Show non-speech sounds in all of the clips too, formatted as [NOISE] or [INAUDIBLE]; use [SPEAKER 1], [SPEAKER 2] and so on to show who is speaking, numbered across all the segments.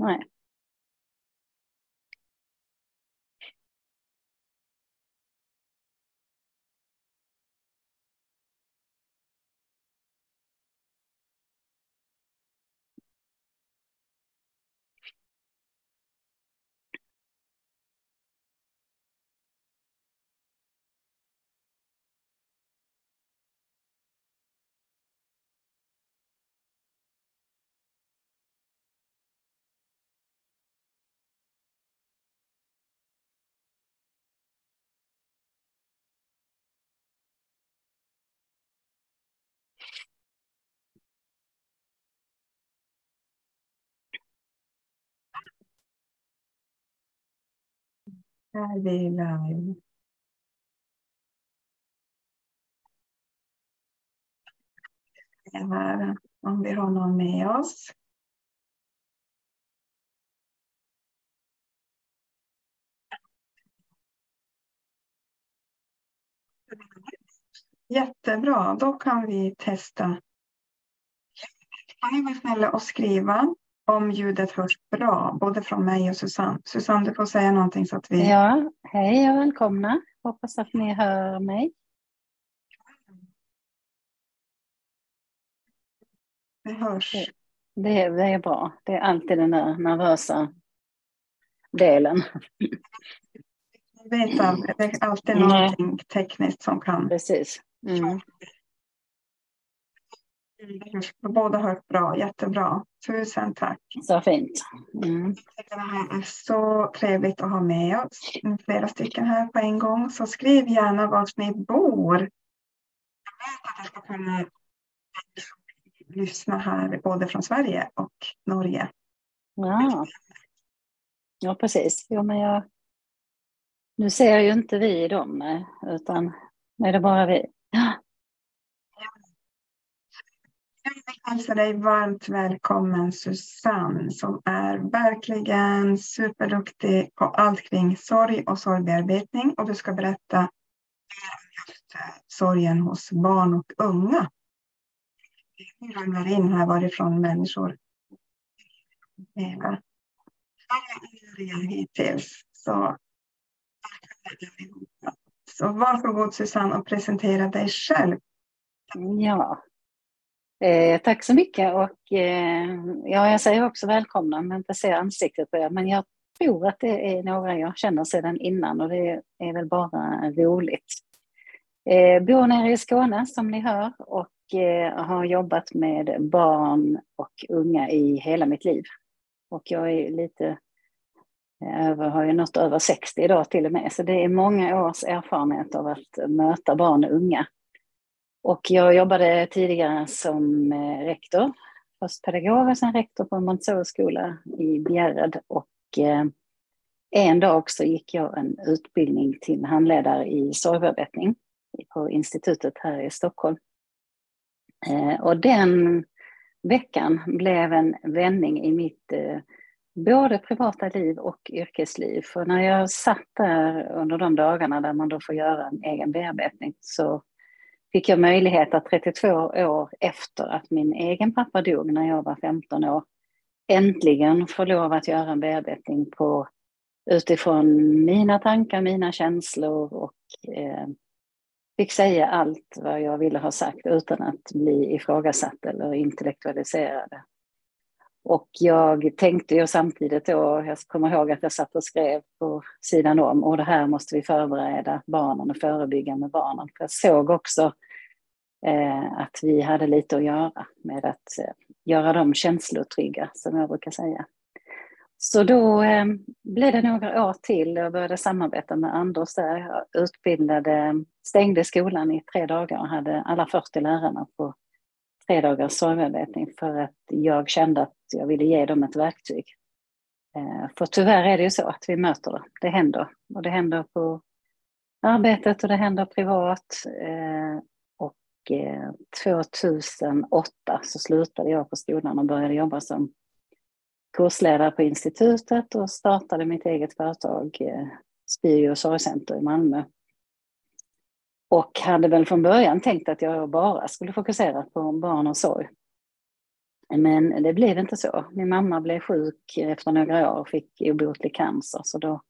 [SPEAKER 1] Nej.
[SPEAKER 2] Här är vi live. Här, om vi har någon med oss. Jättebra, då kan vi testa. Kan ni vara snälla och skriva om ljudet hörs bra, både från mig och Susanne. Susanne, du får säga någonting så att vi...
[SPEAKER 1] Ja, hej och välkomna. Hoppas att ni hör mig.
[SPEAKER 2] Det hörs.
[SPEAKER 1] Det, det är bra. Det är alltid den där nervösa delen.
[SPEAKER 2] Jag vet aldrig. Det är alltid någonting tekniskt som kan...
[SPEAKER 1] Precis. Mm.
[SPEAKER 2] Båda hört bra, jättebra. Tusen tack.
[SPEAKER 1] Så fint. Mm.
[SPEAKER 2] Det här är så trevligt att ha med oss. Flera stycken här på en gång. Så skriv gärna var ni bor. Jag vet att jag ska kunna lyssna här både från Sverige och Norge.
[SPEAKER 1] Ja, ja precis. Jo, men jag... Nu ser ju inte vi dem, utan nu är det bara vi.
[SPEAKER 2] Jag hälsar dig varmt välkommen Susanne som är verkligen superduktig på allt kring sorg och sorgbearbetning och du ska berätta just eh, sorgen hos barn och unga. Vi ramlar in här varifrån människor lever. hittills. Så, så varsågod Susanne och presentera dig själv.
[SPEAKER 1] Ja, Eh, tack så mycket och eh, ja, jag säger också välkomna men inte ser ansiktet på er. Men jag tror att det är några jag känner sedan innan och det är väl bara roligt. Eh, bor nere i Skåne som ni hör och eh, har jobbat med barn och unga i hela mitt liv. Och jag är lite eh, över, har ju nått över 60 idag till och med, så det är många års erfarenhet av att möta barn och unga och jag jobbade tidigare som eh, rektor, först pedagog och sen rektor på en Montessori-skola i Bjärred. Och eh, en dag också gick jag en utbildning till handledare i sorgbearbetning på institutet här i Stockholm. Eh, och den veckan blev en vändning i mitt både privata liv och yrkesliv. För när jag satt där under de dagarna där man då får göra en egen bearbetning så fick jag möjlighet att 32 år efter att min egen pappa dog när jag var 15 år äntligen få lov att göra en bearbetning på utifrån mina tankar, mina känslor och eh, fick säga allt vad jag ville ha sagt utan att bli ifrågasatt eller intellektualiserad. Och jag tänkte ju samtidigt då, jag kommer ihåg att jag satt och skrev på sidan om, och det här måste vi förbereda barnen och förebygga med barnen. För jag såg också eh, att vi hade lite att göra med att eh, göra dem känslotrygga, som jag brukar säga. Så då eh, blev det några år till och jag började samarbeta med Anders där. Jag utbildade, stängde skolan i tre dagar och hade alla 40 lärarna på tre dagars sorgbearbetning för att jag kände att jag ville ge dem ett verktyg. Eh, för tyvärr är det ju så att vi möter det. Det händer. Och det händer på arbetet och det händer privat. Eh, och eh, 2008 så slutade jag på skolan och började jobba som kursledare på institutet och startade mitt eget företag Spiro Sorgcenter i Malmö och hade väl från början tänkt att jag bara skulle fokusera på barn och sorg. Men det blev inte så. Min mamma blev sjuk efter några år och fick obotlig cancer. Så då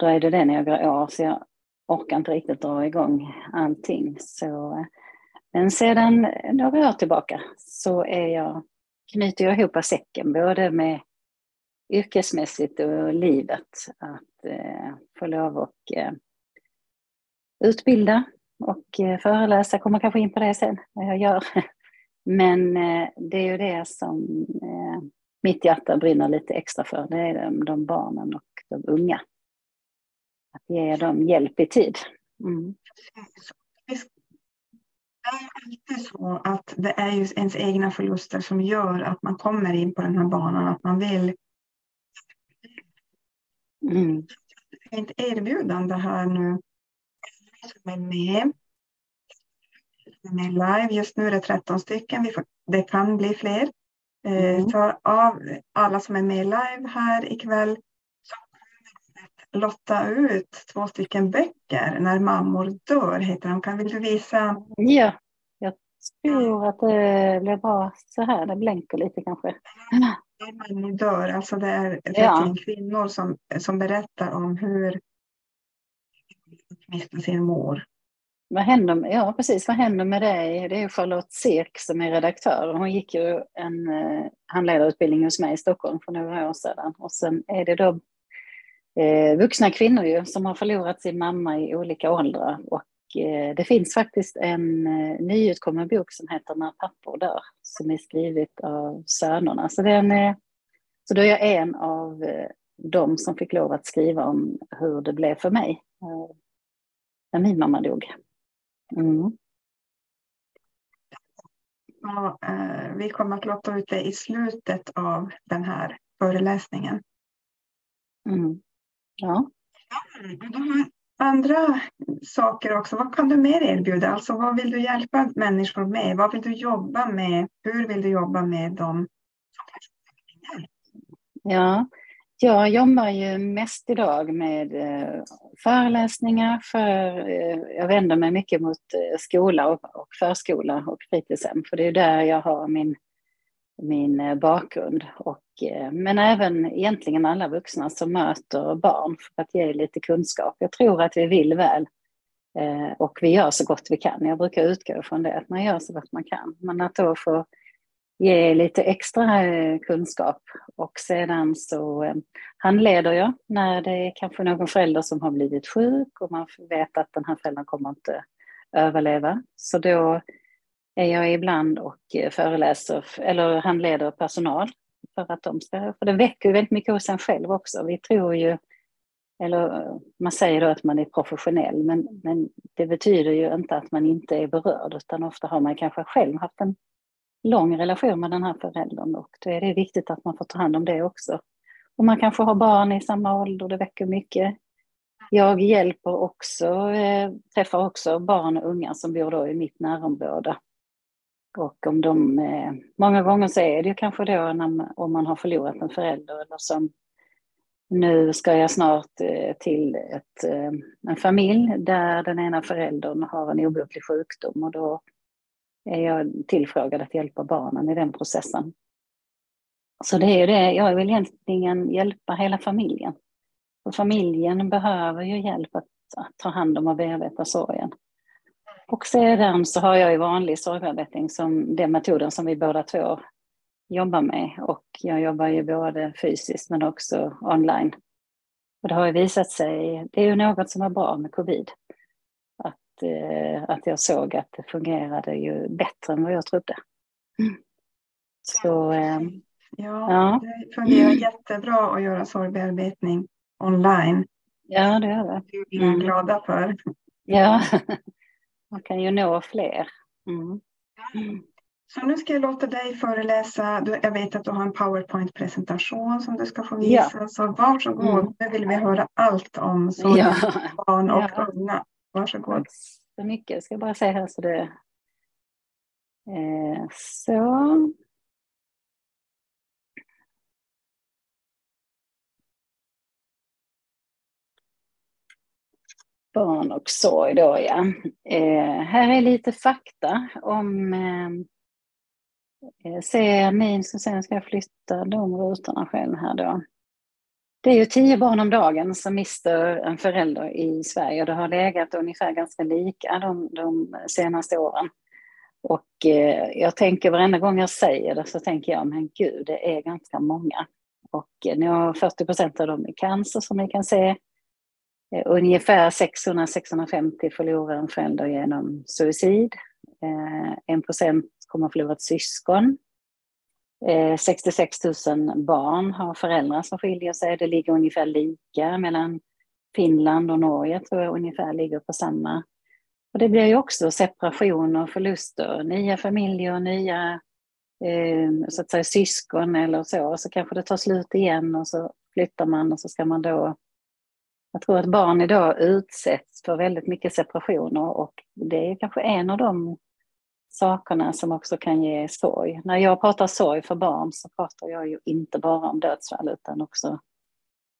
[SPEAKER 1] dröjde det några år. Så jag orkar inte riktigt dra igång allting. Så, men sedan några år tillbaka så är jag, knyter jag ihop säcken både med yrkesmässigt och livet. Att eh, få lov och eh, utbilda och eh, föreläsa, kommer kanske in på det sen, vad jag gör. [LAUGHS] Men eh, det är ju det som eh, mitt hjärta brinner lite extra för, det är de, de barnen och de unga. Att ge dem hjälp i tid. Mm.
[SPEAKER 2] Det är alltid så att det är just ens egna förluster som gör att man kommer in på den här banan, att man vill mm. ett erbjudande här nu som är med. Som är live. Just nu är det 13 stycken. Vi får, det kan bli fler. Eh, mm. Så av alla som är med live här ikväll så kommer vi lotta ut två stycken böcker. När mammor dör heter de. Kan vill du visa?
[SPEAKER 1] Ja, jag tror att det blir bra så här. Det blänker lite kanske.
[SPEAKER 2] När mammor dör, alltså det är ja. kvinnor som, som berättar om hur mista sin mor.
[SPEAKER 1] Vad händer, ja, precis. Vad händer med dig? Det är Charlotte Sirk som är redaktör. Hon gick ju en eh, handledarutbildning hos mig i Stockholm för några år sedan. Och sen är det då eh, vuxna kvinnor ju, som har förlorat sin mamma i olika åldrar. Och eh, det finns faktiskt en eh, nyutkommen bok som heter När pappor dör, som är skrivet av sönerna. Så, den är, så då är jag en av eh, dem som fick lov att skriva om hur det blev för mig eh, när min mamma dog. Mm.
[SPEAKER 2] Ja, eh, vi kommer att låta ut det i slutet av den här föreläsningen.
[SPEAKER 1] Mm. Ja.
[SPEAKER 2] andra saker också. Vad kan du mer erbjuda? Alltså, vad vill du hjälpa människor med? Vad vill du jobba med? Hur vill du jobba med dem?
[SPEAKER 1] Ja, jag jobbar ju mest idag med eh, föreläsningar för, eh, jag vänder mig mycket mot eh, skola och förskola och fritidshem, för det är där jag har min, min eh, bakgrund. Och, men även egentligen alla vuxna som möter barn för att ge lite kunskap. Jag tror att vi vill väl och vi gör så gott vi kan. Jag brukar utgå från det, att man gör så gott man kan. Men att då få ge lite extra eh, kunskap. Och sedan så eh, handleder jag när det är kanske någon förälder som har blivit sjuk och man vet att den här föräldern kommer inte överleva. Så då är jag ibland och eh, föreläser eller handleder personal för att de ska, för det väcker ju väldigt mycket hos en själv också. Vi tror ju, eller man säger då att man är professionell, men, men det betyder ju inte att man inte är berörd, utan ofta har man kanske själv haft en lång relation med den här föräldern och då är det viktigt att man får ta hand om det också. Och man kanske har barn i samma ålder, det väcker mycket. Jag hjälper också, eh, träffar också barn och unga som bor då i mitt närområde. Och om de, eh, många gånger så är det kanske då när, om man har förlorat en förälder eller som nu ska jag snart eh, till ett, eh, en familj där den ena föräldern har en obotlig sjukdom och då är jag tillfrågad att hjälpa barnen i den processen. Så det är ju det, jag vill egentligen hjälpa hela familjen. Och familjen behöver ju hjälp att, att ta hand om och bearbeta sorgen. Och sedan så har jag ju vanlig sorgbearbetning som den metoden som vi båda två jobbar med. Och jag jobbar ju både fysiskt men också online. Och det har ju visat sig, det är ju något som är bra med covid. Eh, att jag såg att det fungerade ju bättre än vad jag trodde.
[SPEAKER 2] Så, ehm, ja, ja, det fungerar jättebra att göra sorgbearbetning online.
[SPEAKER 1] Ja, det gör det.
[SPEAKER 2] Det är vi mm. glada för.
[SPEAKER 1] Ja, [LAUGHS] man kan ju nå fler. Mm.
[SPEAKER 2] Så nu ska jag låta dig föreläsa. Jag vet att du har en powerpoint-presentation som du ska få visa. Ja. Så varsågod, mm. nu vill vi höra allt om sorg, ja. barn och ja. unga. Varsågod. Tack
[SPEAKER 1] så mycket. Jag ska bara se här så det... Eh, så. Barn och sorg då ja. Eh, här är lite fakta om eh, eh Ser ni, så sen ska jag flytta de rutorna själv här då. Det är ju tio barn om dagen som mister en förälder i Sverige och det har legat ungefär ganska lika de, de senaste åren. Och eh, jag tänker varenda gång jag säger det så tänker jag, men gud, det är ganska många. Och eh, nu har 40 procent av dem i cancer som ni kan se. Eh, ungefär 600-650 förlorar en förälder genom suicid. Eh, en procent kommer att förlora ett syskon. Eh, 66 000 barn har föräldrar som skiljer sig. Det ligger ungefär lika mellan Finland och Norge, tror jag ungefär ligger på samma. Och det blir ju också separationer, förluster, nya familjer, nya eh, så att säga, syskon eller så. Så kanske det tar slut igen och så flyttar man och så ska man då... Jag tror att barn idag utsätts för väldigt mycket separationer och det är kanske en av de sakerna som också kan ge sorg. När jag pratar sorg för barn så pratar jag ju inte bara om dödsfall utan också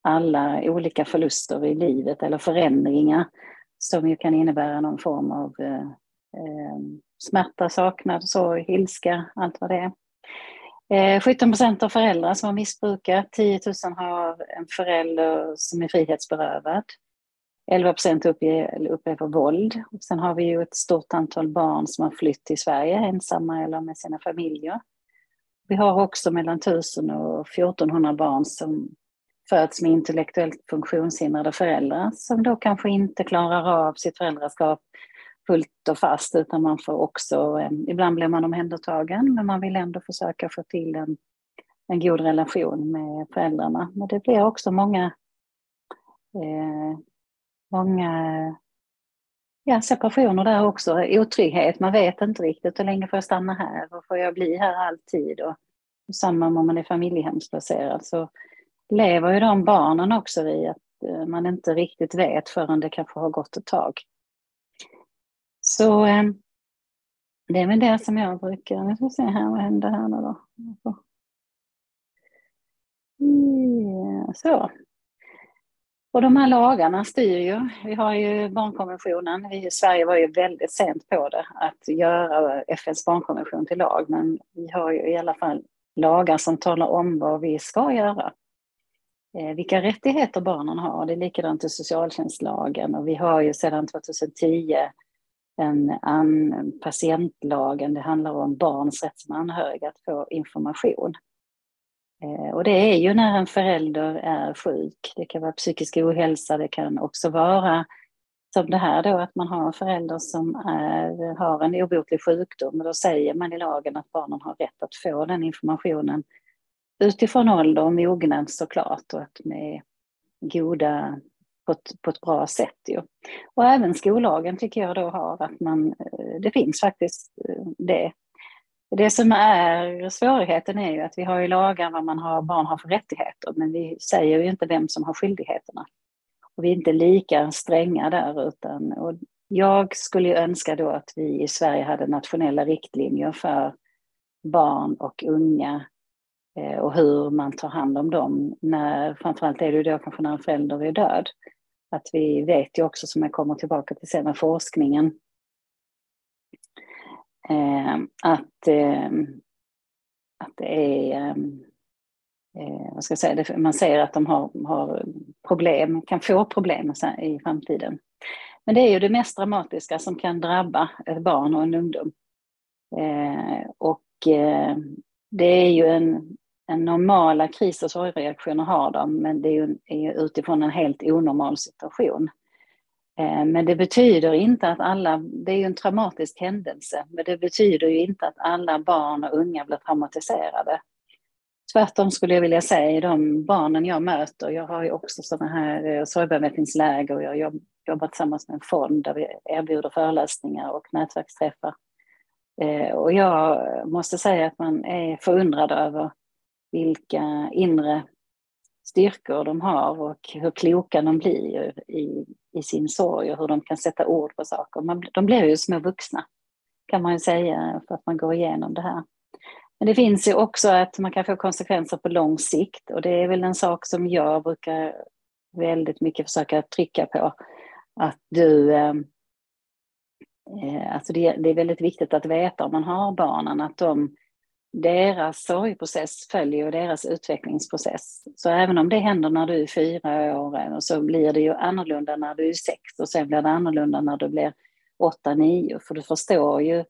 [SPEAKER 1] alla olika förluster i livet eller förändringar som ju kan innebära någon form av eh, eh smärta, saknad, sorg, ilska, allt vad det är. Eh, 17 procent av föräldrar som har missbrukat, 10 000 har en förälder som är frihetsberövad. 11 procent upplever våld. Och sen har vi ju ett stort antal barn som har flytt till Sverige ensamma eller med sina familjer. Vi har också mellan 1000 och 1400 barn som föds med intellektuellt funktionshindrade föräldrar som då kanske inte klarar av sitt föräldraskap fullt och fast utan man får också, eh, ibland blir man omhändertagen men man vill ändå försöka få till en, en god relation med föräldrarna. Men det blir också många eh, många ja, separationer där också, otrygghet. Man vet inte riktigt hur länge får jag stanna här och får jag bli här alltid? Och, och samma om man är familjehemsplacerad så lever ju de barnen också i att eh, man inte riktigt vet förrän det kanske har gått ett tag. Så eh, det är väl det som jag brukar, nu ska vi se här, vad händer här nu då? Ja, så, och de här lagarna styr ju. Vi har ju barnkonventionen. Vi i Sverige var ju väldigt sent på det, att göra FNs barnkonvention till lag. Men vi har ju i alla fall lagar som talar om vad vi ska göra. Eh, vilka rättigheter barnen har. Det är likadant i socialtjänstlagen och vi har ju sedan 2010 en an, patientlagen. Det handlar om barns rätt som anhöriga att få information. Eh, och det är ju när en förälder är sjuk. Det kan vara psykisk ohälsa, det kan också vara som det här då att man har en förälder som är, har en obotlig sjukdom och då säger man i lagen att barnen har rätt att få den informationen utifrån ålder och mognad såklart och att med goda på ett, på ett bra sätt. Ju. Och även skollagen tycker jag då har att man, eh, det finns faktiskt eh, det det som är svårigheten är ju att vi har ju lagar vad man har, barn har för rättigheter, men vi säger ju inte vem som har skyldigheterna. Och vi är inte lika stränga där, utan och jag skulle ju önska då att vi i Sverige hade nationella riktlinjer för barn och unga eh, och hur man tar hand om dem. När, framförallt är det ju då kanske när en förälder är död. Att vi vet ju också, som jag kommer tillbaka till sen, forskningen Ehm, att, eh, att det är ehm, eh, vad ska jag säga, man ser att de har, har problem, kan få problem i framtiden. Men det är ju det mest dramatiska som kan drabba ett barn och en ungdom. Eh, och eh, det är ju en, en normala kris och sorgreaktioner har de, men det är ju, är ju utifrån en helt onormal situation. Eh, men det betyder inte att alla, det är ju en traumatisk händelse, men det betyder ju inte att alla barn och unga blir traumatiserade. Tvärtom skulle jag vilja säga, de barnen jag möter, jag har ju också sådana här eh, sorgbearbetningsläger och jag jobbar tillsammans med en fond där vi erbjuder föreläsningar och nätverksträffar. Eh, och jag måste säga att man är förundrad över vilka inre styrkor de har och hur kloka de blir i, i sin sorg och hur de kan sätta ord på saker. Man, de blir ju små vuxna, kan man ju säga, för att man går igenom det här. Men det finns ju också att man kan få konsekvenser på lång sikt och det är väl en sak som jag brukar väldigt mycket försöka trycka på. Att du... Eh, eh alltså det, det, är väldigt viktigt att veta om man har barnen att de deras sorgprocess följer ju deras utvecklingsprocess. Så även om det händer när du är fyra år eh, så blir det ju annorlunda när du är sex och sen blir det annorlunda när du blir åtta, nio. För du förstår ju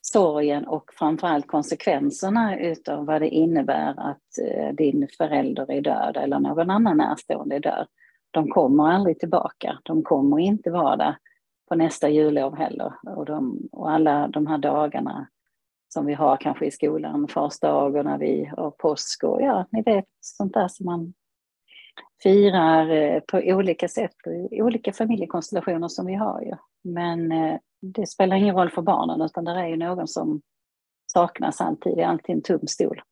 [SPEAKER 1] sorgen och framförallt konsekvenserna utav vad det innebär att eh, din förälder är död eller någon annan närstående är död. De kommer aldrig tillbaka. De kommer inte vara där på nästa jullov heller. Och, de, och alla de här dagarna som vi har kanske i skolan, fars dag och när vi har påsk och ja, ni vet sånt där som man firar eh, på olika sätt, i olika familjekonstellationer som vi har ju. Men eh, det spelar ingen roll för barnen utan det är ju någon som saknas alltid, det är alltid en tom stol.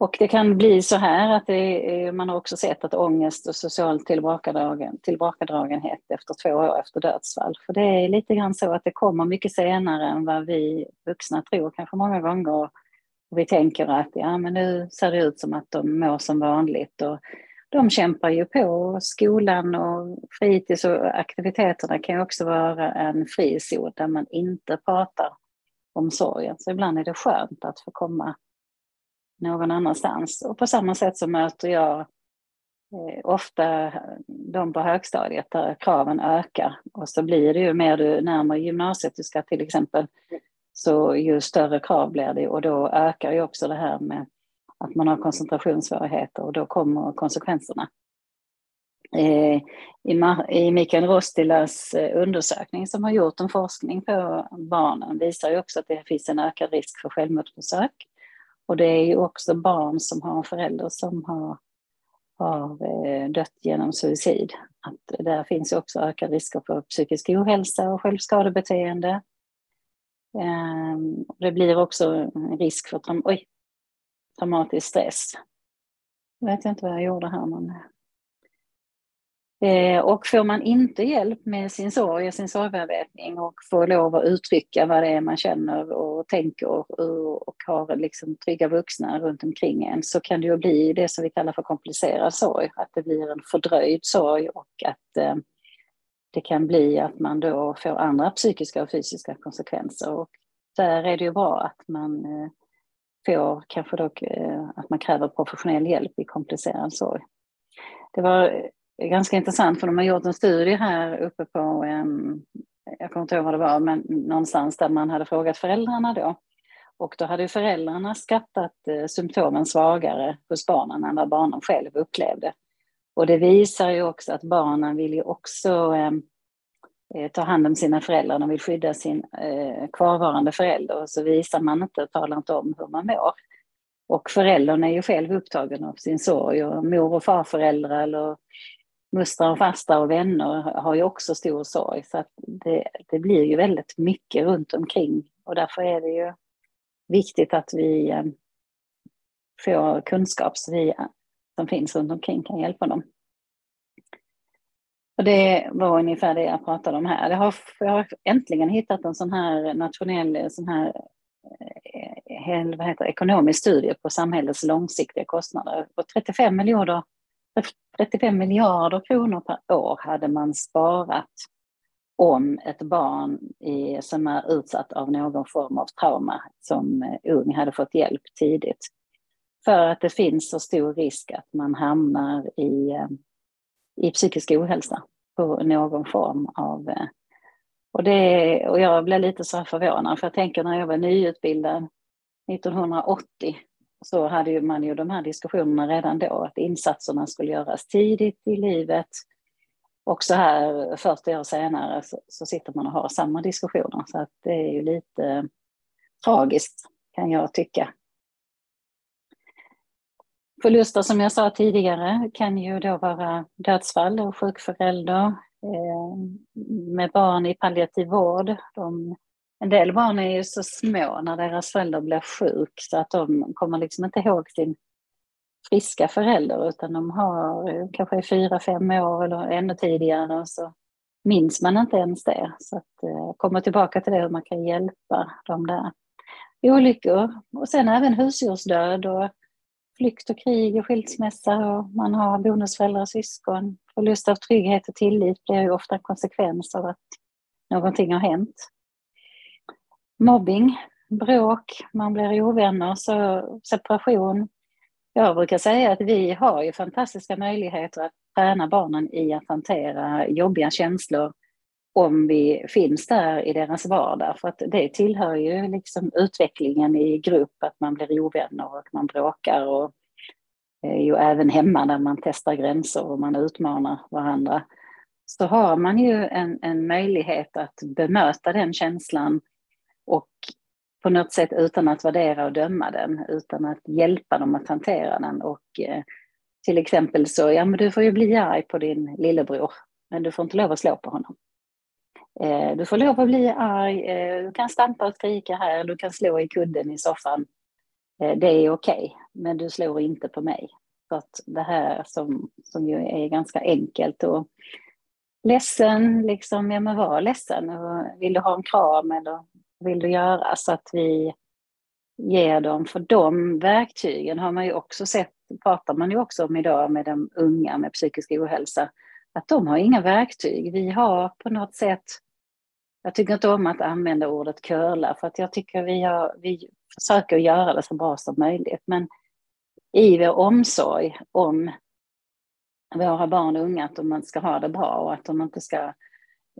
[SPEAKER 1] Och det kan bli så här att är, man har också sett att ångest och social tillbakadragen, tillbakadragenhet efter två år efter dödsfall. För det är lite grann så att det kommer mycket senare än vad vi vuxna tror kanske många gånger. Och vi tänker att ja, men nu ser det ut som att de mår som vanligt. Och de kämpar ju på. Skolan och fritids och aktiviteterna kan också vara en frizon där man inte pratar om sorgen. Så ibland är det skönt att få komma någon annanstans. Och på samma sätt så möter jag eh, ofta de på högstadiet där kraven ökar. Och så blir det ju mer du närmar gymnasiet du ska till exempel, så ju större krav blir det och då ökar ju också det här med att man har koncentrationssvårigheter och då kommer konsekvenserna. Eh, I Mikael Rostilas eh, undersökning som har gjort en forskning på barnen visar ju också att det finns en ökad risk för självmordsförsök. Och det är ju också barn som har en förälder som har, har eh, dött genom suicid. Att där finns ju också ökade risker för psykisk ohälsa och självskadebeteende. Ehm, det blir också en risk för traum oj, traumatisk stress. Jag vet inte vad jag gjorde här, men Eh, och får man inte hjälp med sin sorg och sin sorgbearbetning och får lov att uttrycka vad det är man känner och tänker och, och har liksom trygga vuxna runt omkring en så kan det ju bli det som vi kallar för komplicerad sorg. Att det blir en fördröjd sorg och att eh, det kan bli att man då får andra psykiska och fysiska konsekvenser. Och där är det ju bra att man eh, får kanske dock eh, att man kräver professionell hjälp i komplicerad sorg. Det var det är ganska intressant för de har gjort en studie här uppe på, ehm, jag kommer inte ihåg vad det var, men någonstans där man hade frågat föräldrarna då. Och då hade föräldrarna skattat eh, symptomen svagare hos barnen än vad barnen själv upplevde. Och det visar ju också att barnen vill ju också ehm, eh, ta hand om sina föräldrar, de vill skydda sin eh, kvarvarande förälder och så visar man inte och talar inte om hur man mår. Och föräldern är ju själv upptagen av sin sorg och mor och farföräldrar eller mustrar och fastrar och vänner har ju också stor sorg så att det, det blir ju väldigt mycket runt omkring och därför är det ju viktigt att vi eh, får kunskap så vi eh, som finns runt omkring kan hjälpa dem. Och det var ungefär det jag pratade om här. Jag har, jag har äntligen hittat en sån här nationell sån här, eh, vad heter, ekonomisk studie på samhällets långsiktiga kostnader. Och 35 miljarder 35 miljarder kronor per år hade man sparat om ett barn i, som är utsatt av någon form av trauma som eh, ung hade fått hjälp tidigt. För att det finns så stor risk att man hamnar i, eh, i psykisk ohälsa på någon form av... Eh, och, det, och jag blev lite så förvånad, för jag tänker när jag var nyutbildad 1980 så hade man ju de här diskussionerna redan då, att insatserna skulle göras tidigt i livet. Och så här 40 år senare så, så sitter man och har samma diskussioner, så att det är ju lite tragiskt kan jag tycka. Förluster som jag sa tidigare kan ju då vara dödsfall och sjukförälder eh, med barn i palliativ vård. De en del barn är ju så små när deras förälder blir sjuk så att de kommer liksom inte ihåg sin friska förälder utan de har eh, kanske fyra, fem år eller ännu tidigare och så minns man inte ens det. Så att eh, komma tillbaka till det hur man kan hjälpa dem där. Olyckor och sen även husdjursdöd och flykt och krig och skilsmässa och man har bonusföräldrar och syskon. Förlust av trygghet och tillit blir ju ofta en konsekvens av att någonting har hänt. Mobbing bråk, man blir ovänner, så separation. Jag brukar säga att vi har ju fantastiska möjligheter att träna barnen i att hantera jobbiga känslor om vi finns där i deras vardag. För att det tillhör ju liksom utvecklingen i grupp, att man blir ovänner och man bråkar. Och ju även hemma där man testar gränser och man utmanar varandra. Så har man ju en, en möjlighet att bemöta den känslan och på något sätt utan att värdera och döma den, utan att hjälpa dem att hantera den. Och eh, till exempel så, ja men du får ju bli arg på din lillebror, men du får inte lov att slå på honom. Eh, du får lov att bli arg, eh, du kan stampa och skrika här, du kan slå i kudden i soffan. Eh, det är okej, men du slår inte på mig. Så att det här som, som ju är ganska enkelt och ledsen, liksom, ja men var ledsen. Vill du ha en kram eller vill du göra? Så att vi ger dem, för de verktygen har man ju också sett, pratar man ju också om idag med de unga med psykisk ohälsa, att de har inga verktyg. Vi har på något sätt, jag tycker inte om att använda ordet curla för att jag tycker vi, har, vi försöker göra det så bra som möjligt. Men i vår omsorg om våra barn och unga att de ska ha det bra och att de inte ska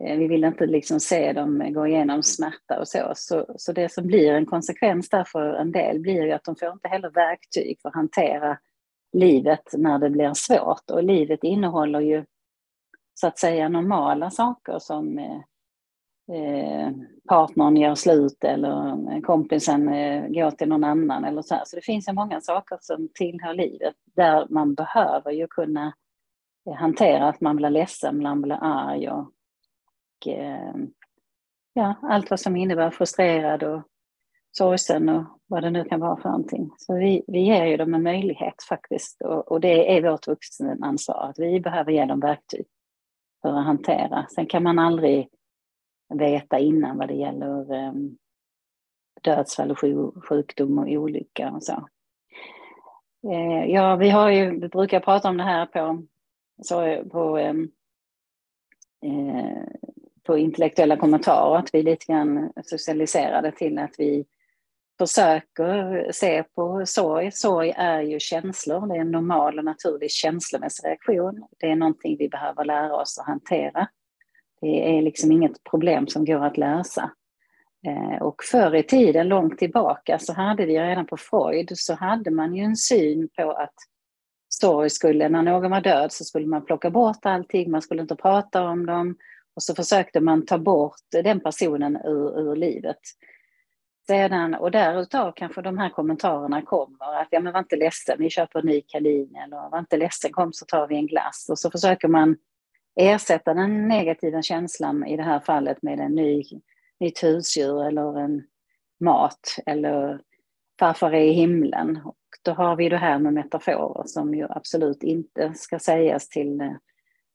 [SPEAKER 1] Eh, vi vill inte liksom se dem gå igenom smärta och så. så. Så det som blir en konsekvens där för en del blir ju att de får inte heller verktyg för att hantera livet när det blir svårt. Och livet innehåller ju så att säga normala saker som eh, eh partnern gör slut eller kompisen eh, går till någon annan eller så här. Så det finns ju många saker som tillhör livet där man behöver ju kunna hantera att man blir ledsen, man blir arg och Eh, ja, allt vad som innebär frustrerad och sorgsen och vad det nu kan vara för någonting. Så vi, vi ger ju dem en möjlighet faktiskt och, och det är vårt vuxenansvar att vi behöver ge dem verktyg för att hantera. Sen kan man aldrig veta innan vad det gäller um, dödsfall och sjukdom och olycka och så. Eh, ja, vi har ju, vi brukar prata om det här på, så, på, eh, eh på intellektuella kommentarer, att vi lite grann socialiserade till att vi försöker se på sorg. Sorg är ju känslor, det är en normal och naturlig känslomässig reaktion. Det är någonting vi behöver lära oss att hantera. Det är liksom inget problem som går att lösa. Eh, och förr i tiden, långt tillbaka, så hade vi redan på Freud, så hade man ju en syn på att sorg skulle, när någon var död så skulle man plocka bort allting, man skulle inte prata om dem. Och så försökte man ta bort den personen ur, ur livet. Sedan, och därutav kanske de här kommentarerna kommer att ja men var inte ledsen, vi köper en ny kanin eller var inte ledsen, kom så tar vi en glass. Och så försöker man ersätta den negativa känslan i det här fallet med en ny, nytt husdjur eller en mat eller farfar är i himlen. Och då har vi det här med metaforer som ju absolut inte ska sägas till eh,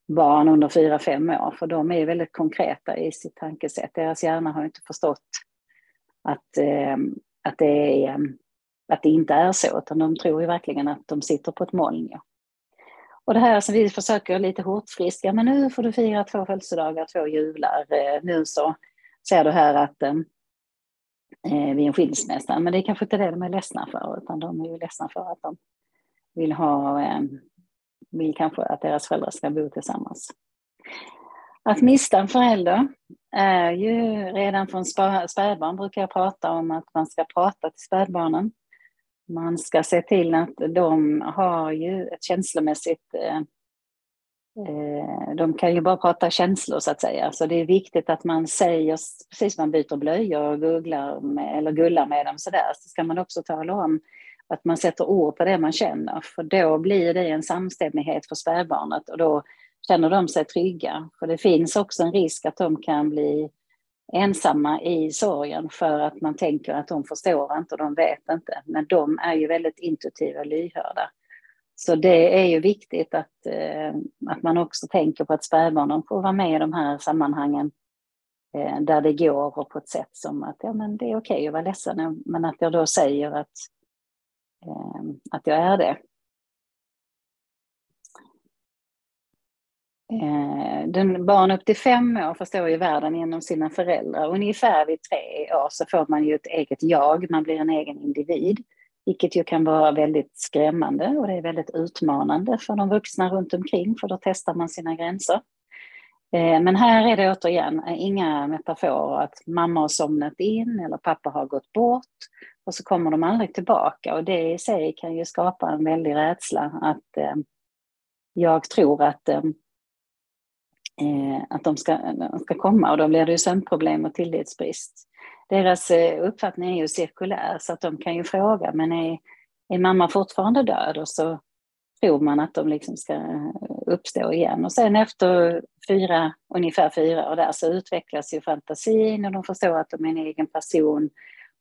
[SPEAKER 1] barn under 4-5 år, för de är väldigt konkreta i sitt tankesätt. Deras hjärna har inte förstått att, eh, att, det är, eh, att det inte är så, utan de tror ju verkligen att de sitter på ett moln. Ja. Och det här som vi försöker lite hurtfriska, men nu får du fira två födelsedagar, två jular, eh, nu så ser du här att eh, eh, vid en skilsmässa, men det är kanske inte det de är ledsna för, utan de är ju ledsna för att de vill ha, eh, vill kanske att deras föräldrar ska bo tillsammans. Att mista en förälder är ju redan från spädbarn brukar jag prata om att man ska prata till spädbarnen. Man ska se till att de har ju ett känslomässigt eh, eh, de kan ju bara prata känslor så att säga, så det är viktigt att man säger, precis som man byter blöjor och googlar med, eller gullar med dem sådär, så ska man också tala om att man sätter ord på det man känner, för då blir det en samstämmighet för spädbarnet och då känner de sig trygga. För det finns också en risk att de kan bli ensamma i sorgen för att man tänker att de förstår inte och de vet inte. Men de är ju väldigt intuitiva och lyhörda. Så det är ju viktigt att, eh, att man också tänker på att spädbarnen får vara med i de här sammanhangen eh, där det går och på ett sätt som att ja, men det är okej okay att vara ledsen, men att jag då säger att, Ehm, att jag är det. Ehm, den, barn upp till fem år förstår ju världen genom sina föräldrar. Ungefär vid tre år så får man ju ett eget jag, man blir en egen individ. Vilket ju kan vara väldigt skrämmande och det är väldigt utmanande för de vuxna runt omkring för då testar man sina gränser. Ehm, men här är det återigen eh, inga metaforer att mamma har somnat in eller pappa har gått bort och så kommer de aldrig tillbaka och det i sig kan ju skapa en väldig rädsla att eh, jag tror att, eh, eh att de ska, ska komma och då blir det ju sömnproblem och tillitsbrist. Deras eh, uppfattning är ju cirkulär så att de kan ju fråga men är, är mamma fortfarande död? Och så tror man att de liksom ska eh, uppstå igen. Och sen efter fyra, ungefär fyra år där så utvecklas ju fantasin och de förstår att de är en egen person.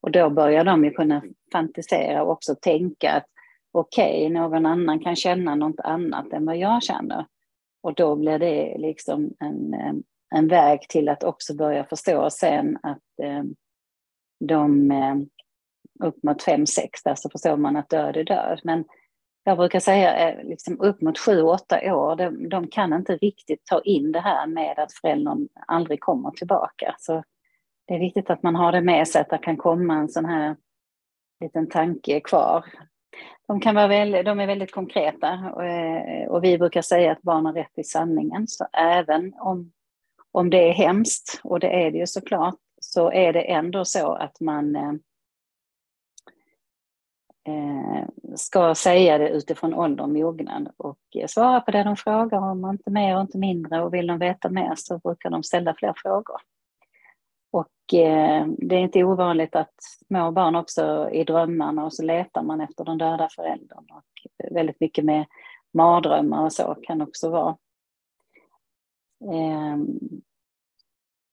[SPEAKER 1] Och då börjar de ju kunna fantisera och också tänka att okej, okay, någon annan kan känna något annat än vad jag känner. Och då blir det liksom en, eh, en väg till att också börja förstå sen att eh, de eh, upp mot fem, sex där så förstår man att död är död. Men jag brukar säga eh, liksom upp mot sju, åtta år, de, de, kan inte riktigt ta in det här med att föräldern aldrig kommer tillbaka. Så det är viktigt att man har det med sig, att det kan komma en sån här liten tanke kvar. De, kan vara väl, de är väldigt konkreta och, och vi brukar säga att barn har rätt till sanningen. Så även om, om det är hemskt, och det är det ju såklart, så är det ändå så att man eh, eh, ska säga det utifrån ålder och mognad och eh, svara på det de frågar om, inte mer och inte mindre. Och vill de veta mer så brukar de ställa fler frågor. Och eh, det är inte ovanligt att små barn också i drömmarna och så letar man efter den döda föräldern. Och väldigt mycket med mardrömmar och så kan också vara. Eh,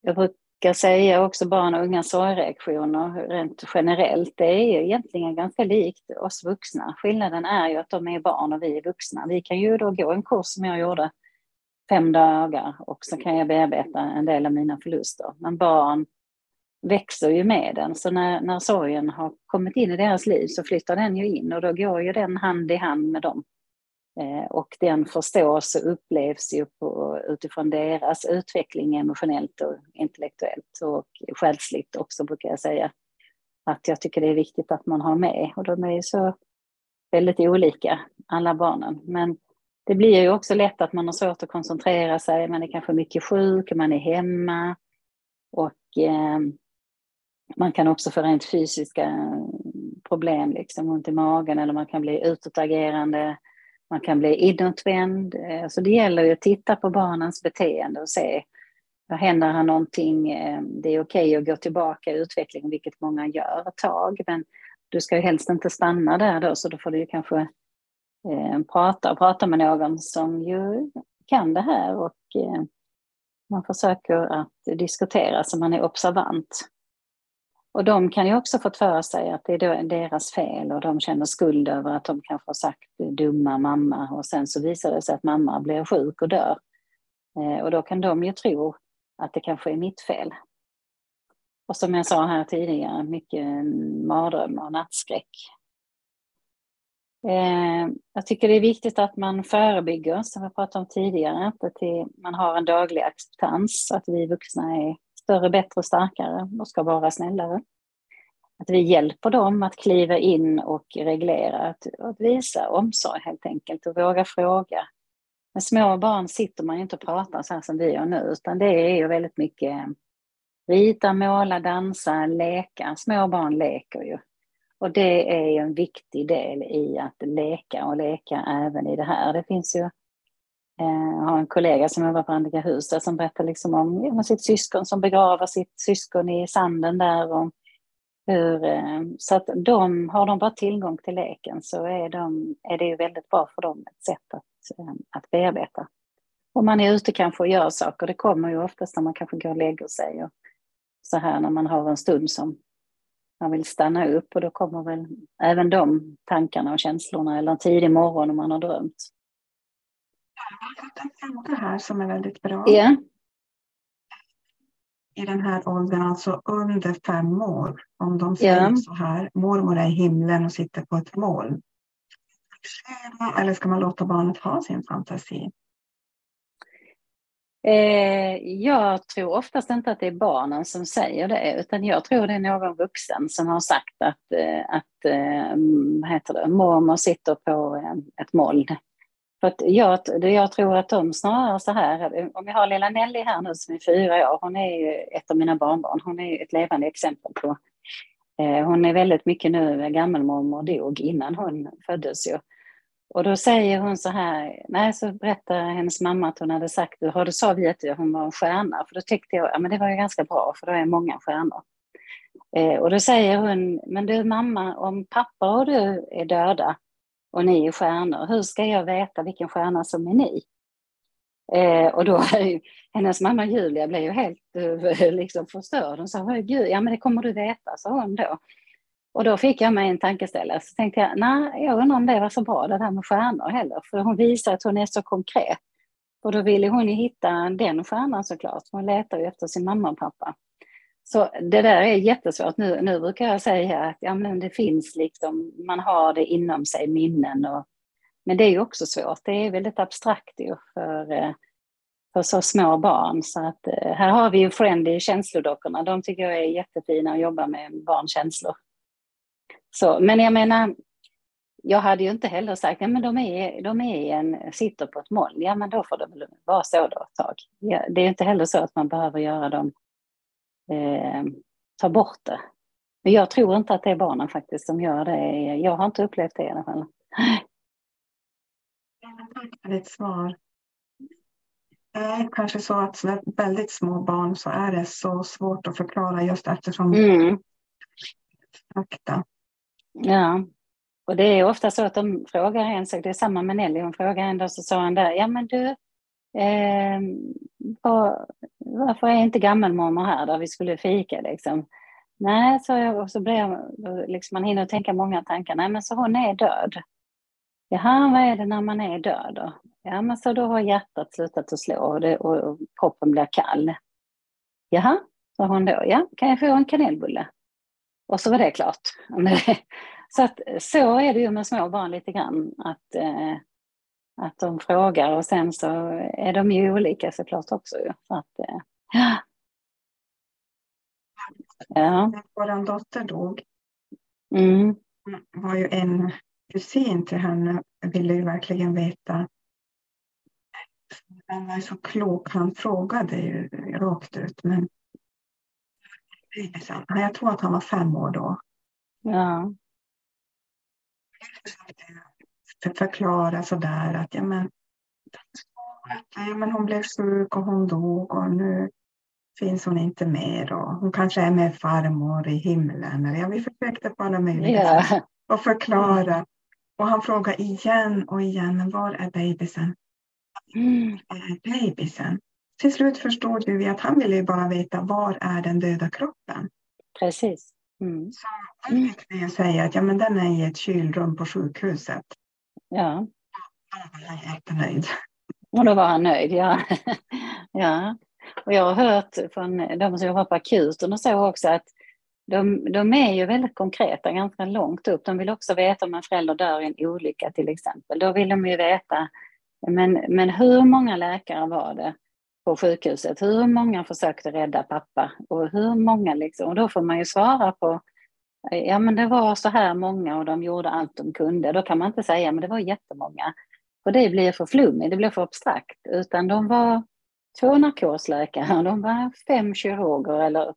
[SPEAKER 1] jag brukar säga också barn och unga sorgreaktioner rent generellt. Det är ju egentligen ganska likt oss vuxna. Skillnaden är ju att de är barn och vi är vuxna. Vi kan ju då gå en kurs som jag gjorde fem dagar och så kan jag bearbeta en del av mina förluster. Men barn växer ju med den. Så när, när sorgen har kommit in i deras liv så flyttar den ju in och då går ju den hand i hand med dem. Eh, och den förstås och upplevs ju på, utifrån deras utveckling emotionellt och intellektuellt och själsligt också brukar jag säga. Att jag tycker det är viktigt att man har med och de är ju så väldigt olika alla barnen. Men det blir ju också lätt att man har svårt att koncentrera sig, man är kanske mycket sjuk, man är hemma och eh, man kan också få rent fysiska eh, problem, liksom ont i magen eller man kan bli utåtagerande man kan bli inåtvänd. Eh, så det gäller ju att titta på barnens beteende och se vad händer här någonting? Eh, det är okej okay att gå tillbaka i utvecklingen, vilket många gör ett tag, men du ska ju helst inte stanna där då, så då får du ju kanske eh, prata och prata med någon som ju kan det här och eh, man försöker att diskutera så man är observant. Och de kan ju också fått för sig att det är deras fel och de känner skuld över att de kanske har sagt dumma mamma och sen så visar det sig att mamma blir sjuk och dör. Eh, och då kan de ju tro att det kanske är mitt fel. Och som jag sa här tidigare, mycket mardrömmar och nattskräck. Eh, jag tycker det är viktigt att man förebygger, som vi pratade om tidigare, att man har en daglig acceptans, att vi vuxna är större, bättre, och starkare och ska vara snällare. Att vi hjälper dem att kliva in och reglera, att, att visa omsorg helt enkelt och våga fråga. Med små barn sitter man inte och pratar så här som vi gör nu, utan det är ju väldigt mycket rita, måla, dansa, leka. Små barn leker ju. Och det är ju en viktig del i att leka och leka även i det här. Det finns ju eh, jag har en kollega som jobbar på Andliga där som berättar liksom om sitt syskon som begraver sitt syskon i sanden där. Och hur, eh, så att de, har de bara tillgång till leken så är, de, är det ju väldigt bra för dem ett sätt att, eh, att bearbeta. Om man är ute kanske och gör saker, det kommer ju oftast när man kanske går och lägger sig och så här när man har en stund som man vill stanna upp och då kommer väl även de tankarna och känslorna eller en tidig morgon om man har drömt.
[SPEAKER 2] Jag har fått en fråga här som är väldigt bra.
[SPEAKER 1] Ja.
[SPEAKER 2] I den här åldern, alltså under fem år, om de säger ja. så här, mormor är i himlen och sitter på ett moln. Eller ska man låta barnet ha sin fantasi?
[SPEAKER 1] Eh, jag tror oftast inte att det är barnen som säger det, utan jag tror det är någon vuxen som har sagt att, eh, att eh, heter det, mormor sitter på ett moln. För att jag, jag tror att de snarare så här, om jag har lilla Nelly här nu som är fyra år, hon är ju ett av mina barnbarn, hon är ett levande exempel på hon är väldigt mycket nu, gammelmormor dog innan hon föddes ju. Och då säger hon så här, nej så berättar hennes mamma att hon hade sagt, har du sa vi att hon var en stjärna? För då tyckte jag, ja men det var ju ganska bra för då är många stjärnor. Eh, och då säger hon, men du mamma, om pappa och du är döda och ni är stjärnor, hur ska jag veta vilken stjärna som är ni? Eh, och då, hennes mamma Julia blev ju helt eh, [LAUGHS] liksom förstörd. Hon sa, gud, ja men det kommer du veta, sa hon då. Och då fick jag mig en tankeställare. Så tänkte jag, nej, jag undrar om det var så bra det där med stjärnor heller. För hon visar att hon är så konkret. Och då ville hon ju hitta den stjärnan såklart. Hon letar ju efter sin mamma och pappa. Så det där är jättesvårt. Nu, nu brukar jag säga att ja, men det finns liksom, man har det inom sig, minnen. Och, men det är ju också svårt. Det är väldigt abstrakt ju för, eh, för så små barn. Så att, eh, här har vi ju Friendly känslodockorna. De tycker jag är jättefina att jobba med barns känslor. Så, men jag menar, jag hade ju inte heller sagt, ja men de, är, de är en, sitter på ett moln, ja men då får väl vara så då ett tag. Ja, det är inte heller så att man behöver göra dem, eh, ta bort det. Men jag tror inte att det är barnen faktiskt som gör det. Jag har inte upplevt det i alla fall.
[SPEAKER 2] Tack för ditt svar. Det är kanske så att väldigt små barn så är det så svårt att förklara just eftersom mm. fakta.
[SPEAKER 1] Ja, och det är ofta så att de frågar en sak, det är samma med Nelly, hon frågar en dag så sa han där, ja men du, eh, var, varför är inte gammelmormor här där vi skulle fika liksom? Nej, sa jag, och så blev jag, liksom man hinner tänka många tankar, nej men så hon är död. Jaha, vad är det när man är död då? Ja, men så då har hjärtat slutat att slå och, det, och, och kroppen blir kall. Jaha, sa hon då, ja, kan jag få en kanelbulle? Och så var det klart. [LAUGHS] Så, att, så är det ju med små barn lite grann. Att, eh, att de frågar och sen så är de ju olika såklart också. Så att, eh, [GASPS]
[SPEAKER 2] ja. Vår dotter dog. Mm. var ju en kusin till henne ville ju verkligen veta. Han var ju så klok, han frågade ju rakt ut. Men jag tror att han var fem år då. Ja. Jag förklara sådär att ja, men, ja, men hon blev sjuk och hon dog och nu finns hon inte mer och hon kanske är med farmor i himlen. Ja, vi försökte på alla möjliga yeah. sätt att förklara. Och han frågar igen och igen, men var är bebisen? Mm. Är bebisen? Till slut förstod vi att han ville bara veta var är den döda kroppen?
[SPEAKER 1] Precis. Mm.
[SPEAKER 2] Så han fick vi säga att ja, men den är i ett kylrum på sjukhuset.
[SPEAKER 1] Ja.
[SPEAKER 2] Då var han jättenöjd.
[SPEAKER 1] Och då var han nöjd, ja. [LAUGHS] ja. Och jag har hört från de som jobbar på akuten och så också att de, de är ju väldigt konkreta, ganska långt upp. De vill också veta om en förälder dör i en olycka till exempel. Då vill de ju veta, men, men hur många läkare var det? På sjukhuset. Hur många försökte rädda pappa? Och hur många liksom? Och då får man ju svara på Ja men det var så här många och de gjorde allt de kunde. Då kan man inte säga men det var jättemånga. För det blir för flummigt, det blir för abstrakt. Utan de var två narkosläkare, de var fem kirurger eller,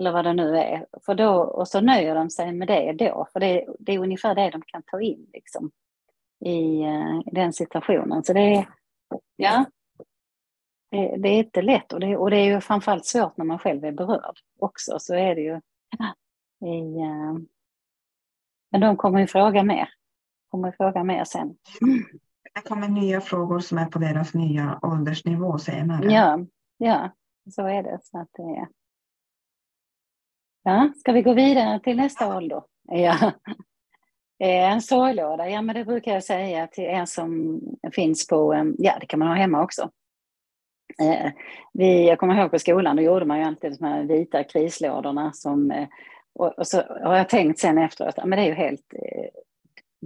[SPEAKER 1] eller vad det nu är. För då, och så nöjer de sig med det då, för det, det är ungefär det de kan ta in liksom, i, eh, i den situationen. Så det är, ja, det, är inte lätt och det, och det är ju framförallt svårt när man själv är berörd också. Så är det ju. I, uh, men de kommer ju fråga mer. Kommer fråga mer sen.
[SPEAKER 2] Det kommer nya frågor som är på deras nya åldersnivå senare.
[SPEAKER 1] Ja, ja så är det. Så att det. Ja, ska vi gå vidare till nästa ålder? Ja. En sorglåda, ja men det brukar jag säga till en som finns på, eh, ja det kan man ha hemma också. Eh, vi, jag kommer ihåg på skolan, då gjorde man ju alltid de här vita krislådorna som eh, och, och, så har jag tänkt sen efteråt, men det är ju helt eh,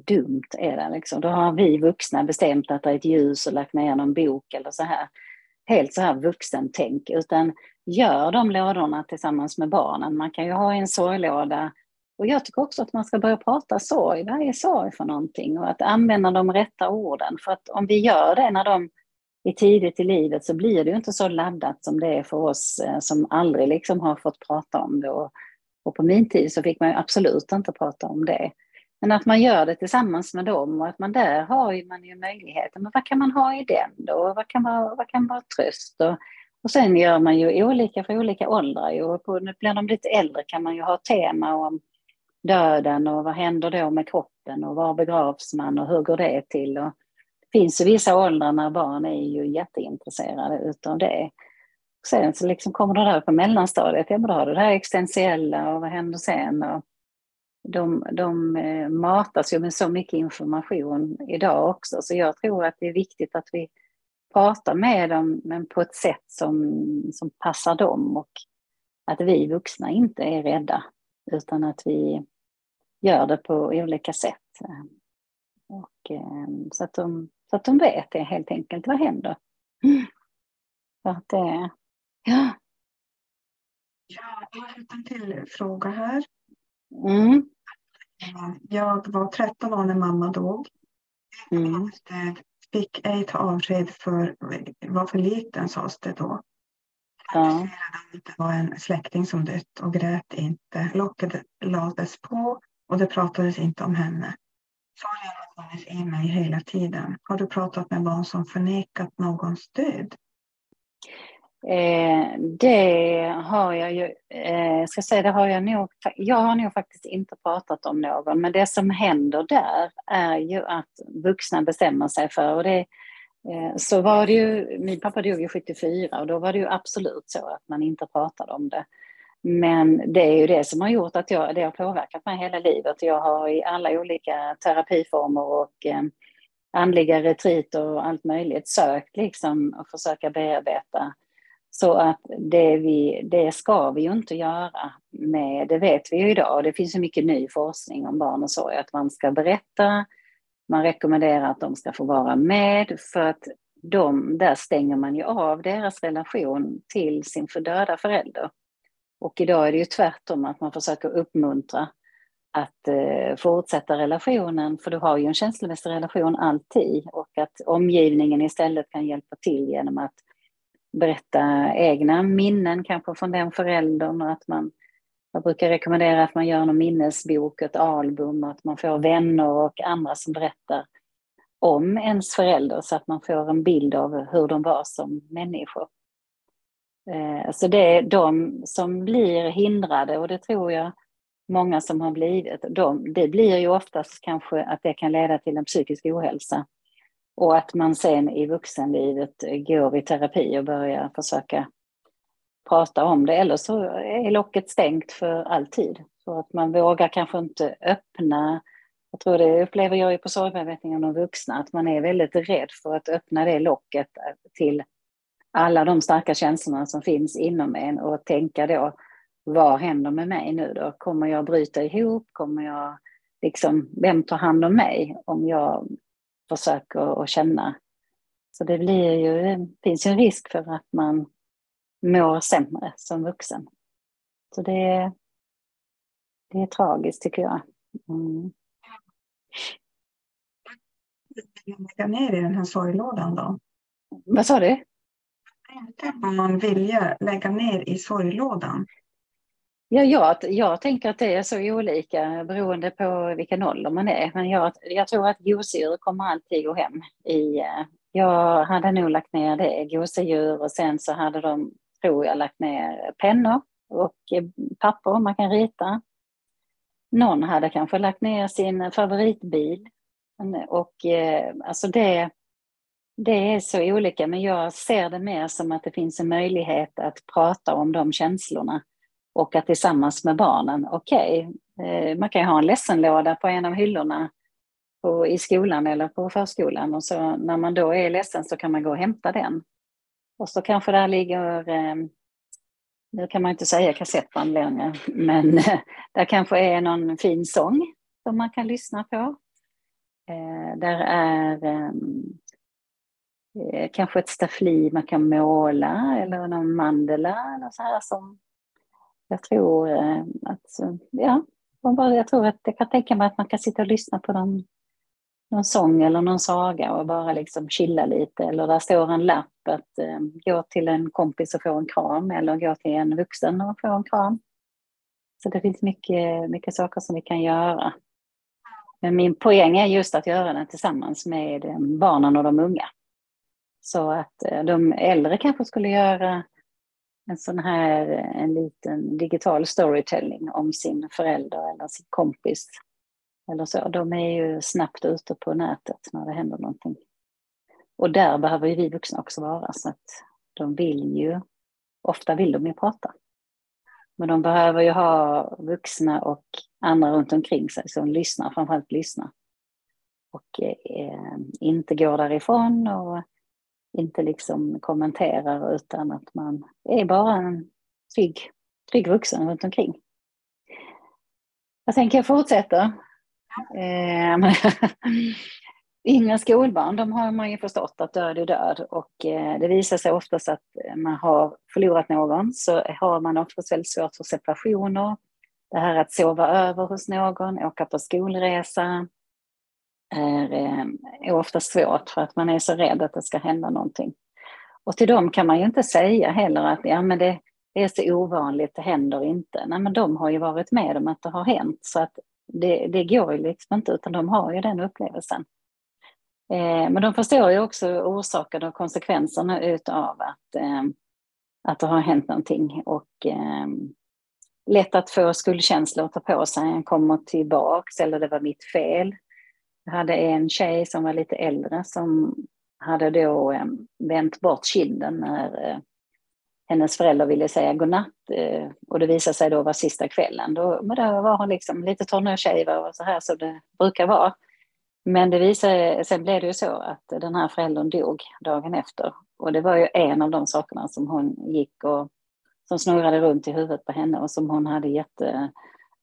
[SPEAKER 1] dumt är det liksom. Då har vi vuxna bestämt att det är ett ljus och lagt ner någon bok eller så här. helt så här vuxentänk, utan gör de lådorna tillsammans med barnen. Man kan ju ha en sorglåda och jag tycker också att man ska börja prata sorg. Vad är sorg för någonting? Och att använda de rätta orden. För att om vi gör det när de i tidigt i livet så blir det ju inte så laddat som det är för oss eh, som aldrig liksom har fått prata om det. Och, och på min tid så fick man ju absolut inte prata om det. Men att man gör det tillsammans med dem och att man där har man ju möjligheten. Men vad kan man ha i den då? Vad kan vara, vad kan vara tröst? Och, och sen gör man ju olika för olika åldrar. Och på, blir de lite äldre kan man ju ha tema om döden och vad händer då med kroppen och var begravs man och hur går det till? Och finns ju vissa åldrar när barn är ju jätteintresserade utav det. Sen så liksom kommer det där på mellanstadiet, ja men då har du det här existentiella och vad händer sen? Och de, de eh, matas ju med så mycket information idag också så jag tror att det är viktigt att vi pratar med dem men på ett sätt som, som passar dem och att vi vuxna inte är rädda utan att vi gör det på olika sätt. Och, eh, så, att de, så att de vet det helt enkelt, vad händer? Så att det, ja.
[SPEAKER 2] Ja, jag har en till fråga här.
[SPEAKER 1] Mm.
[SPEAKER 2] Jag var 13 år när mamma dog. Mm. Fick ej ta avsked för var för liten sades det då. Ja. Det var en släkting som dött och grät inte. Locket lades på och det pratades inte om henne. Sorgen funnits i mig hela tiden. Har du pratat med barn som förnekat någons död?
[SPEAKER 1] Eh, det har jag ju, eh, ska säga, det har jag nog, jag har nog faktiskt inte pratat om någon, men det som händer där är ju att vuxna bestämmer sig för, och det, eh, så var det ju, min pappa dog ju 74 och då var det ju absolut så att man inte pratade om det. Men det är ju det som har gjort att jag, det har påverkat mig hela livet. Jag har i alla olika terapiformer och eh, andliga retriter och allt möjligt sökt liksom och försöka bearbeta. Så att det, vi, det ska vi ju inte göra med, det vet vi ju idag. Det finns så mycket ny forskning om barn och sorg, att man ska berätta, man rekommenderar att de ska få vara med för att de, där stänger man ju av deras relation till sin fördöda förälder. Och idag är det ju tvärtom, att man försöker uppmuntra att eh, fortsätta relationen, för du har ju en känslomässig relation alltid, och att omgivningen istället kan hjälpa till genom att berätta egna minnen kanske från den föräldern och att man jag brukar rekommendera att man gör en minnesbok, ett album, att man får vänner och andra som berättar om ens förälder så att man får en bild av hur de var som människor. Eh, så det är de som blir hindrade och det tror jag många som har blivit, de, det blir ju oftast kanske att det kan leda till en psykisk ohälsa. Och att man sen i vuxenlivet går i terapi och börjar försöka prata om det. Eller så är locket stängt för alltid. Så att man vågar kanske inte öppna. Jag tror det upplever jag ju på sorgbearbetningen av vuxna, att man är väldigt rädd för att öppna det locket till alla de starka känslorna som finns inom en och tänka då, vad händer med mig nu då? Kommer jag bryta ihop? Kommer jag liksom, vem tar hand om mig om jag försöker att känna? Så det blir ju, det finns ju en risk för att man mår sämre som vuxen. Så det, det är tragiskt tycker jag. Mm.
[SPEAKER 2] Lägga ner i den här sorglådan då?
[SPEAKER 1] Vad sa du?
[SPEAKER 2] Inte man vilja lägga ner i sorglådan?
[SPEAKER 1] Ja, jag, jag tänker att det är så olika beroende på vilken ålder man är. Men jag, jag tror att gosedjur kommer alltid gå hem. I, eh, jag hade nog lagt ner det, gosedjur, och sen så hade de, tror jag, lagt ner pennor och eh, papper man kan rita. Någon hade kanske lagt ner sin favoritbil. Och eh, alltså det, det är så olika, men jag ser det mer som att det finns en möjlighet att prata om de känslorna och att tillsammans med barnen, okej, okay, man kan ju ha en ledsenlåda på en av hyllorna på, i skolan eller på förskolan och så när man då är ledsen så kan man gå och hämta den. Och så kanske där ligger, eh, nu kan man inte säga kassettband längre, men [LAUGHS] där kanske är någon fin sång som man kan lyssna på. Eh, där är eh, kanske ett staffli man kan måla eller någon mandela eller så här som jag tror eh, att, ja, jag tror att jag kan tänka mig att man kan sitta och lyssna på någon, någon sång eller någon saga och bara liksom chilla lite. Eller där står en lapp att eh, gå till en kompis och få en kram eller gå till en vuxen och få en kram. Så det finns mycket, mycket saker som vi kan göra. Men min poäng är just att göra det tillsammans med eh, barnen och de unga. Så att eh, de äldre kanske skulle göra en sån här eh, en liten digital storytelling om sin förälder eller sin kompis. Eller så. De är ju snabbt ute på nätet när det händer någonting. Och där behöver ju vi vuxna också vara så att de vill ju, ofta vill de ju prata. Men de behöver ju ha vuxna och andra runt omkring sig som lyssnar, framförallt lyssnar. Och eh, eh inte går därifrån och inte liksom kommenterar utan att man är bara en trygg, trygg vuxen runt omkring. Jag tänker jag fortsätter. Eh, [LAUGHS] Inga skolbarn, de har man ju förstått att död är död och eh, det visar sig oftast att man har förlorat någon så har man oftast väldigt svårt för separationer. Det här att sova över hos någon, åka på skolresa är, ehm, är ofta svårt för att man är så rädd att det ska hända någonting. Och till dem kan man ju inte säga heller att ja, men det, det är så ovanligt, det händer inte. Nej, men de har ju varit med om att det har hänt så att det, det går ju liksom inte utan de har ju den upplevelsen. Eh, men de förstår ju också orsakerna och konsekvenserna utav att, eh, att det har hänt någonting. Och eh, lätt att få skuldkänslor ta på sig, en kommer tillbaks eller det var mitt fel. Jag hade en tjej som var lite äldre som hade då eh, vänt bort kinden när eh, hennes föräldrar ville säga godnatt eh, och det visade sig då vara sista kvällen. Då, men då var hon liksom lite tonårstjej och så här som det brukar vara. Men det visade, sen blev det ju så att den här föräldern dog dagen efter. Och det var ju en av de sakerna som hon gick och som snurrade runt i huvudet på henne och som hon hade jätte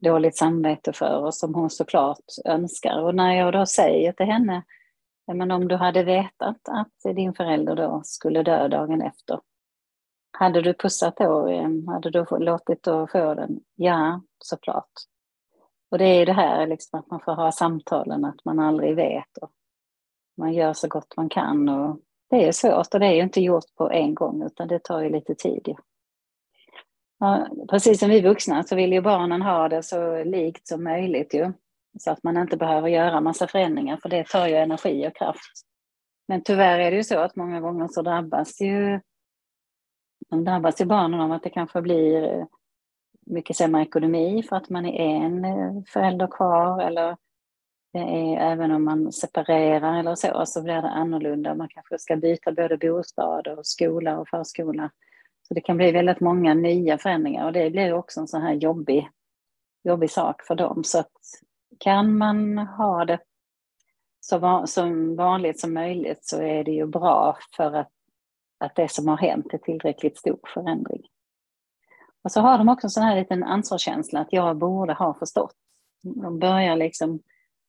[SPEAKER 1] dåligt samvete för och som hon såklart önskar. Och när jag då säger till henne, men om du hade vetat att din förälder då skulle dö dagen efter, hade du pussat då, ehm, hade du låtit då få den? Ja, såklart. Och det är det här liksom att man får ha samtalen, att man aldrig vet. Och man gör så gott man kan. Och det är svårt och det är ju inte gjort på en gång utan det tar ju lite tid. Ja, precis som vi vuxna så vill ju barnen ha det så likt som möjligt ju. Så att man inte behöver göra massa förändringar för det tar ju energi och kraft. Men tyvärr är det ju så att många gånger så drabbas ju, de drabbas ju barnen av att det kanske blir eh, mycket sämre ekonomi för att man är en eh, förälder kvar eller det är, även om man separerar eller så, så blir det annorlunda. Man kanske ska byta både bostad och skola och förskola. Så det kan bli väldigt många nya förändringar och det blir också en sån här jobbig, jobbig sak för dem. Så att kan man ha det så som vanligt som möjligt så är det ju bra för att, att det som har hänt är tillräckligt stor förändring. Och så har de också en sån här liten ansvarskänsla att jag borde ha förstått. De börjar liksom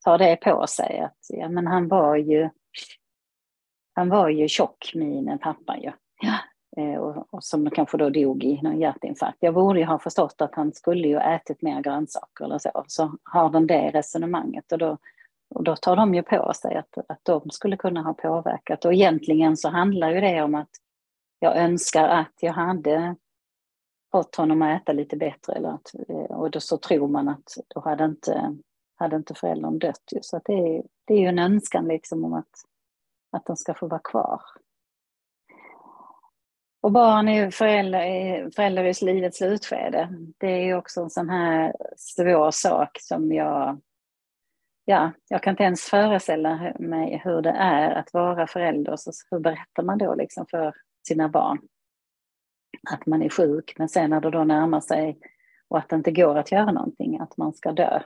[SPEAKER 1] ta det på sig att ja, men han var ju han var ju tjock, min pappa ju. Ja. Eh, och, och, som kanske då dog i någon hjärtinfarkt. Jag borde ju ha förstått att han skulle ju ätit mer grönsaker eller så. Så har de det resonemanget och då, och då tar de ju på sig att, att de skulle kunna ha påverkat. Och egentligen så handlar ju det om att jag önskar att jag hade fått honom att äta lite bättre. Eller att, eh, och då så tror man att då hade inte, hade inte föräldern dött. Ju. Så att det, är, det är ju en önskan liksom om att, att de ska få vara kvar. Och barn är föräldrar, föräldrar i livets slutskede. Det är ju också en sån här svår sak som jag... Ja, jag kan inte ens föreställa mig hur det är att vara förälder. Så hur berättar man då liksom för sina barn? att man är sjuk, men sen när det då närmar sig och att det inte går att göra någonting, att man ska dö.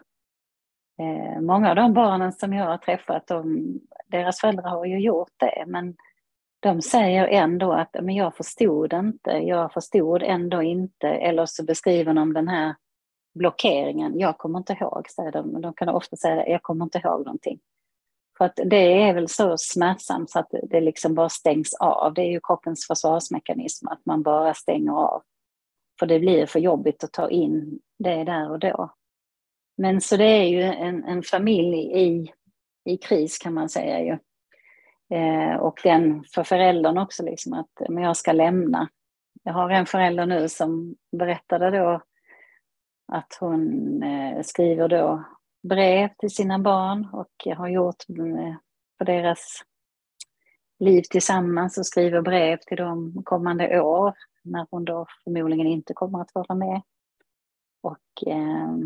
[SPEAKER 1] Eh, många av de barnen som jag har träffat, de, deras föräldrar har ju gjort det, men de säger ändå att men jag förstod inte, jag förstod ändå inte, eller så beskriver de den här blockeringen, jag kommer inte ihåg, säger de. De kan ofta säga jag kommer inte ihåg någonting. För att det är väl så smärtsamt så att det liksom bara stängs av. Det är ju kroppens försvarsmekanism, att man bara stänger av. För det blir för jobbigt att ta in det där och då. Men så det är ju en, en familj i, i kris kan man säga ju. Eh, och den för föräldern också, liksom att men jag ska lämna. Jag har en förälder nu som berättade då att hon eh, skriver då brev till sina barn och har gjort eh, på deras liv tillsammans och skriver brev till dem kommande år när hon då förmodligen inte kommer att vara med. Och eh,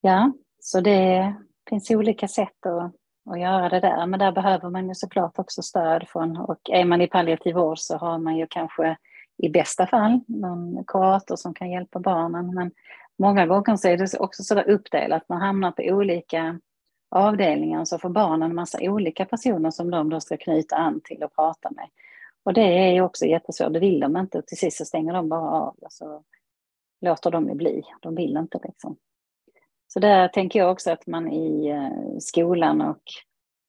[SPEAKER 1] ja, så det finns olika sätt att, att göra det där, men där behöver man ju såklart också stöd från, och är man i palliativ vård så har man ju kanske i bästa fall någon kurator som kan hjälpa barnen, men många gånger så är det också så uppdelat, man hamnar på olika avdelningar så får barnen massa olika personer som de då ska knyta an till och prata med. Och det är ju också jättesvårt, det vill de inte. Till sist så stänger de bara av och så låter de ju bli. De vill inte liksom. Så där tänker jag också att man i eh, skolan och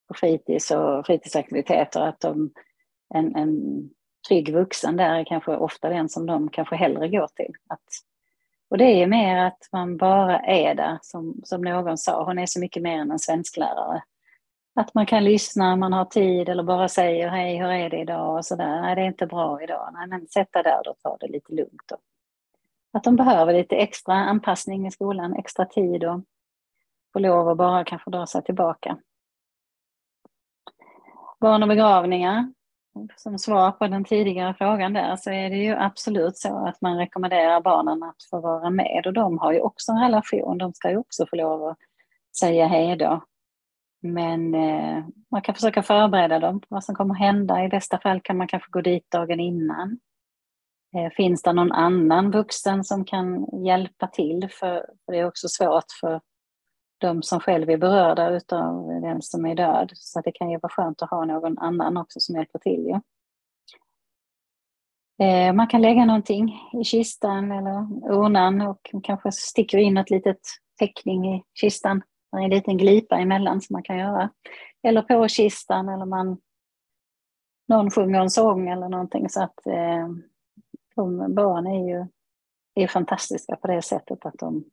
[SPEAKER 1] på fritids och fritidsaktiviteter, att de, en, en trygg vuxen där är kanske ofta den som de kanske hellre går till. Att, och det är ju mer att man bara är där, som, som någon sa, hon är så mycket mer än en svensklärare. Att man kan lyssna, man har tid eller bara säger hej, hur är det idag och sådär. Nej, det är inte bra idag. Nej, men dig där och ta det lite lugnt. Och att de behöver lite extra anpassning i skolan, extra tid och få lov att bara kanske dra sig tillbaka. Barn och begravningar, som svar på den tidigare frågan där, så är det ju absolut så att man rekommenderar barnen att få vara med och de har ju också en relation, de ska ju också få lov att säga hej då. Men eh, man kan försöka förbereda dem på vad som kommer hända. I bästa fall kan man kanske gå dit dagen innan. Eh, finns det någon annan vuxen som kan hjälpa till? För, det är också svårt för de som själv är berörda utav den som är död. Så det kan ju vara skönt att ha någon annan också som hjälper till. Ja. Eh, man kan lägga någonting i kistan eller urnan och kanske sticker in ett litet teckning i kistan det är en liten glipa emellan som man kan göra. Eller på kistan eller man någon sjunger en sång eller någonting så att eh, de barn är ju är fantastiska på det sättet att de,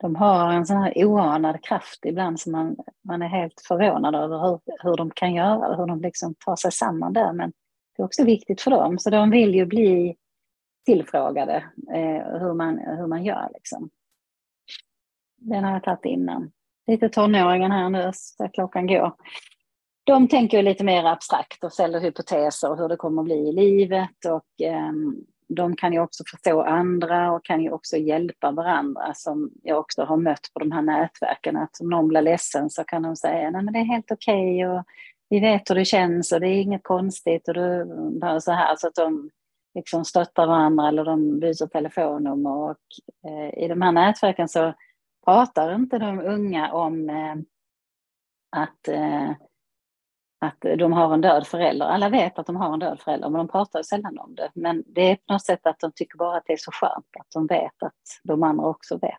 [SPEAKER 1] de har en sån här oanad kraft ibland som man, man är helt förvånad över hur, hur de kan göra, hur de liksom tar sig samman där. Men det är också viktigt för dem, så de vill ju bli tillfrågade eh, hur, man, hur man gör. Liksom. Den har jag tagit innan. Lite tonåringen här nu, så klockan går. De tänker lite mer abstrakt och ställer hypoteser hur det kommer att bli i livet och eh, de kan ju också förstå andra och kan ju också hjälpa varandra som jag också har mött på de här nätverken. Att om någon blir ledsen så kan de säga nej men det är helt okej okay och vi vet hur det känns och det är inget konstigt och du, så här så att de liksom stöttar varandra eller de byter telefonnummer och eh, i de här nätverken så pratar inte de unga om eh, att, eh, att de har en död förälder. Alla vet att de har en död förälder, men de pratar sällan om det. Men det är på något sätt att de tycker bara att det är så skönt att de vet att de andra också vet.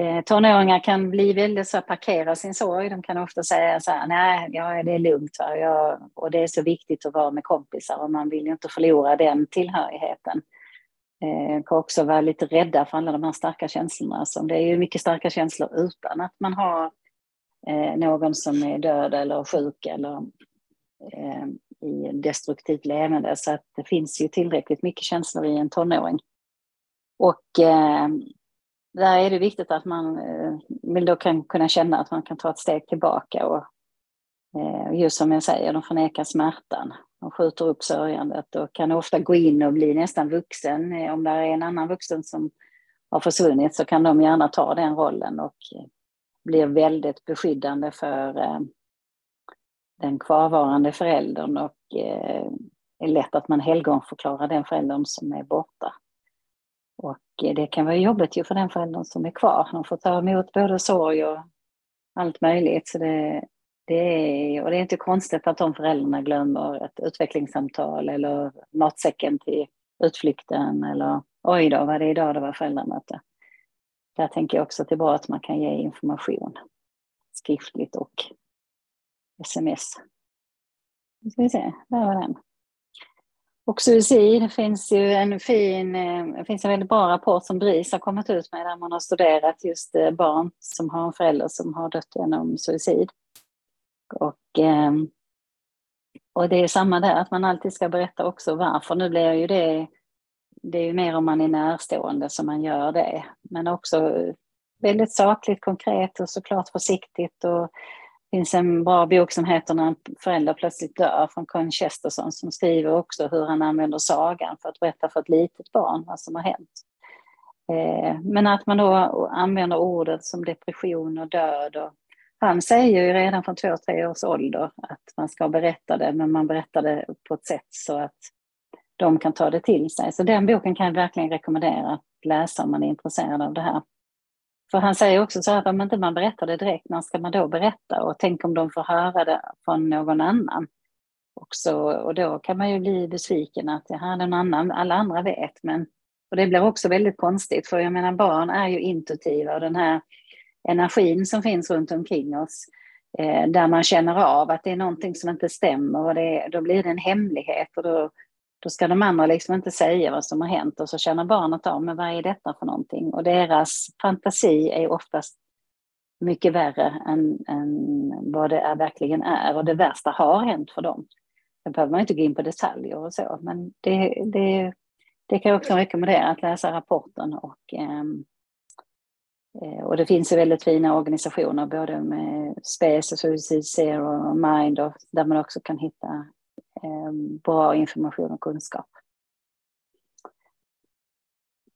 [SPEAKER 1] Eh, tonåringar kan bli väldigt så här parkera sin sorg. De kan ofta säga så här, nej, ja, det är lugnt. Va? Jag, och det är så viktigt att vara med kompisar och man vill ju inte förlora den tillhörigheten eh, kan också vara lite rädda för alla de här starka känslorna. Som det är ju mycket starka känslor utan att man har eh, någon som är död eller sjuk eller eh, i destruktivt levande. Så att det finns ju tillräckligt mycket känslor i en tonåring. Och eh, där är det viktigt att man eh, vill då kan kunna känna att man kan ta ett steg tillbaka och eh, just som jag säger, de förnekar smärtan. De skjuter upp sörjandet och kan ofta gå in och bli nästan vuxen. Eh, om det är en annan vuxen som har försvunnit så kan de gärna ta den rollen och eh, blir väldigt beskyddande för eh, den kvarvarande föräldern och eh, är lätt att man helgonförklarar den föräldern som är borta. Och eh, det kan vara jobbigt ju för den föräldern som är kvar. De får ta emot både sorg och allt möjligt. Så det, det är, och det är inte konstigt att de föräldrarna glömmer ett utvecklingssamtal eller matsäcken till utflykten eller oj då, vad är det idag det var föräldramöte. Där tänker jag också att det är bra att man kan ge information. skriftligt och sms. Nu ska vi se, där var den. Och suicid, det finns ju en fin, det finns en väldigt bra rapport som BRIS har kommit ut med där man har studerat just eh, barn som har en förälder som har dött genom suicid. Och, ehm, och det är samma där, att man alltid ska berätta också varför. Nu blir ju det, det är ju mer om man är närstående som man gör det, men också väldigt sakligt, konkret och såklart försiktigt och det finns en bra bok som heter När en förälder plötsligt dör från Conny Chesterson som skriver också hur han använder sagan för att berätta för ett litet barn vad som har hänt. Eh, men att man då använder ordet som depression och död. Och han säger ju redan från två, tre års ålder att man ska berätta det, men man berättar det på ett sätt så att de kan ta det till sig. Så den boken kan jag verkligen rekommendera att läsa om man är intresserad av det här. För han säger också så att om inte man berättar det direkt, när ska man då berätta? Och tänk om de får höra det från någon annan. Också, och då kan man ju bli besviken att ja, någon annan, alla andra vet. Men, och det blir också väldigt konstigt, för jag menar barn är ju intuitiva och den här energin som finns runt omkring oss, eh, där man känner av att det är någonting som inte stämmer och det, då blir det en hemlighet och då då ska de andra liksom inte säga vad som har hänt och så känner barnet av, men vad är detta för någonting? Och deras fantasi är oftast mycket värre än, än vad det är, verkligen är. Och det värsta har hänt för dem. Då behöver man inte gå in på detaljer och så, men det, det, det kan jag också rekommendera att läsa rapporten. Och, ehm, eh, och det finns ju väldigt fina organisationer, både med Space, Suicide Zero och Mind, och där man också kan hitta Eh, bra information och kunskap.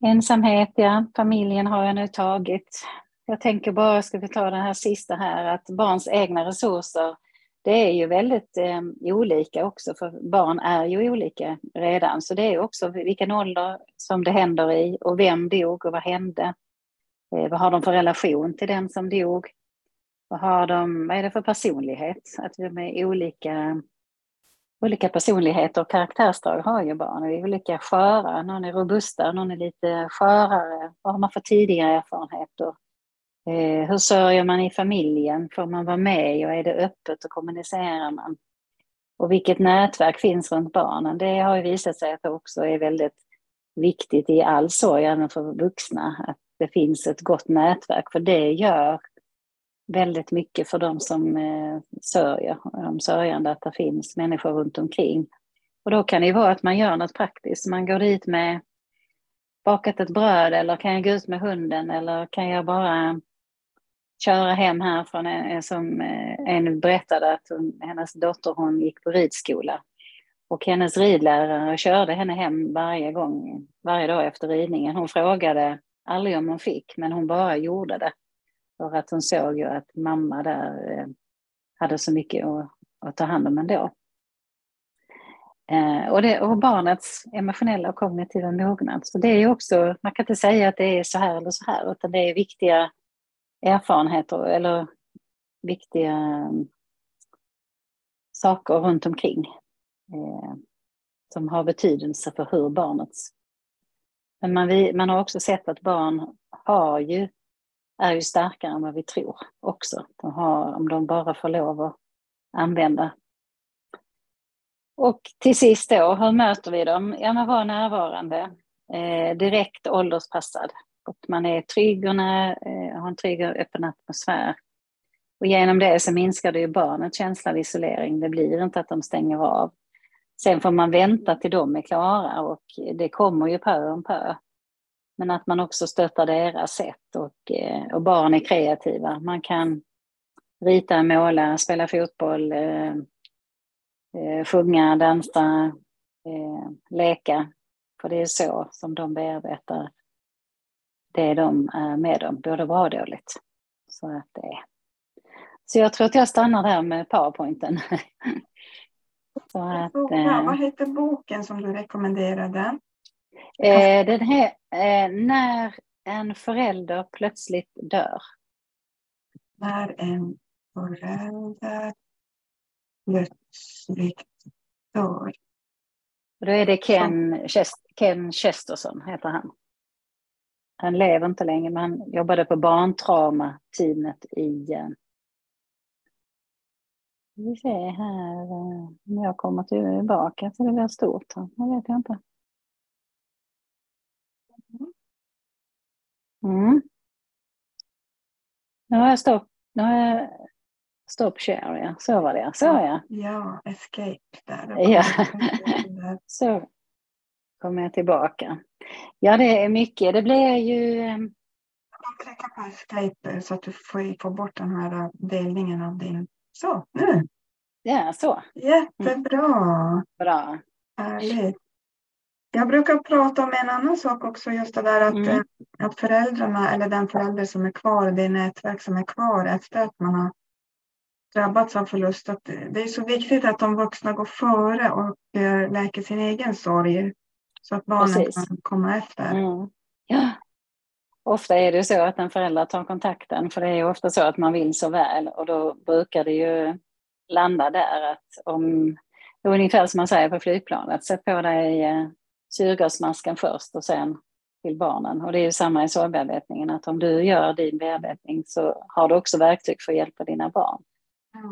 [SPEAKER 1] Ensamhet, ja, familjen har jag nu tagit. Jag tänker bara, ska vi ta den här sista här, att barns egna resurser, det är ju väldigt eh, olika också, för barn är ju olika redan. Så det är också vilken ålder som det händer i och vem dog och vad hände. Eh, vad har de för relation till den som dog? Vad, har de, vad är det för personlighet? Att de är olika olika personligheter och karaktärsdrag har ju barn. Vi är olika sköra, någon är robusta, någon är lite skörare. Vad har man för tidigare erfarenheter? Eh, hur sörjer man i familjen? Får man vara med och är det öppet och kommunicerar man? Och vilket nätverk finns runt barnen? Det har ju visat sig att det också är väldigt viktigt i all sorg, även för vuxna, att det finns ett gott nätverk, för det gör väldigt mycket för de som eh, sörjer, de sörjande, att det finns människor runt omkring. Och då kan det ju vara att man gör något praktiskt. Man går dit med bakat ett bröd eller kan jag gå ut med hunden eller kan jag bara köra hem här från en, som eh, en berättade att hon, hennes dotter hon gick på ridskola och hennes ridlärare körde henne hem varje gång, varje dag efter ridningen. Hon frågade aldrig om hon fick, men hon bara gjorde det. För att hon såg ju att mamma där eh, hade så mycket att, att ta hand om ändå. Eh, och, det, och barnets emotionella och kognitiva mognad. Så det är också, man kan inte säga att det är så här eller så här, utan det är viktiga erfarenheter eller viktiga mm, saker runt omkring eh, som har betydelse för hur barnets... Men man, man har också sett att barn har ju är ju starkare än vad vi tror också. De har, om de bara får lov att använda. Och till sist då, hur möter vi dem? Ja, man var närvarande, eh, direkt ålderspassad. Och man är trygg och när, eh, har en trygg och öppen atmosfär. Och genom det så minskar det ju barnets känsla av isolering. Det blir inte att de stänger av. Sen får man vänta till de är klara och det kommer ju pö om pö. Men att man också stöttar deras sätt och, eh, och barn är kreativa. Man kan rita, måla, spela fotboll, eh, eh, sjunga, dansa, eh, leka. För det är så som de bearbetar det de är med om, både bra och dåligt. Så, att det så jag tror att jag stannar där med powerpointen. [LAUGHS]
[SPEAKER 2] så att, eh, Vad heter boken som du rekommenderade?
[SPEAKER 1] Eh, den här, eh, när en förälder plötsligt dör.
[SPEAKER 2] När en förälder plötsligt dör.
[SPEAKER 1] Då är det Ken, Ken Chesterson, heter han. Han lever inte längre, men han jobbade på barntrauma-teamet i, eh, Vi ser här eh, om jag kommer tillbaka så det blir stort. Det vet jag inte. Mm. Nu har jag stopp, nu har jag stop share, ja. Så var det, så ja.
[SPEAKER 2] Ja, escape där.
[SPEAKER 1] Ja. [LAUGHS] så kommer jag tillbaka. Ja, det är mycket. Det blir ju... eh,
[SPEAKER 2] Klicka på escape så att du får få bort den här delningen av din... Så, nu!
[SPEAKER 1] Ja, så.
[SPEAKER 2] Jättebra!
[SPEAKER 1] Bra.
[SPEAKER 2] Härligt. Jag brukar prata om en annan sak också, just det där att,
[SPEAKER 1] Mm.
[SPEAKER 2] eh, att föräldrarna eller den förälder som är kvar, det nätverk som är kvar efter att man har drabbats av förlust, att det är så viktigt att de vuxna går före och eh, läker sin egen sorg så att barnen
[SPEAKER 1] Precis.
[SPEAKER 2] kan komma efter.
[SPEAKER 1] Mm. Ja. Ofta är det så att en förälder tar kontakten, för det är ju ofta så att man vill så väl och då brukar det ju landa där att om, ungefär som man säger på flygplanet, sätt på dig eh, syrgasmasken först och sen till barnen. Och det är ju samma i sorgbearbetningen, att om du gör din bearbetning så har du också verktyg för att hjälpa dina barn.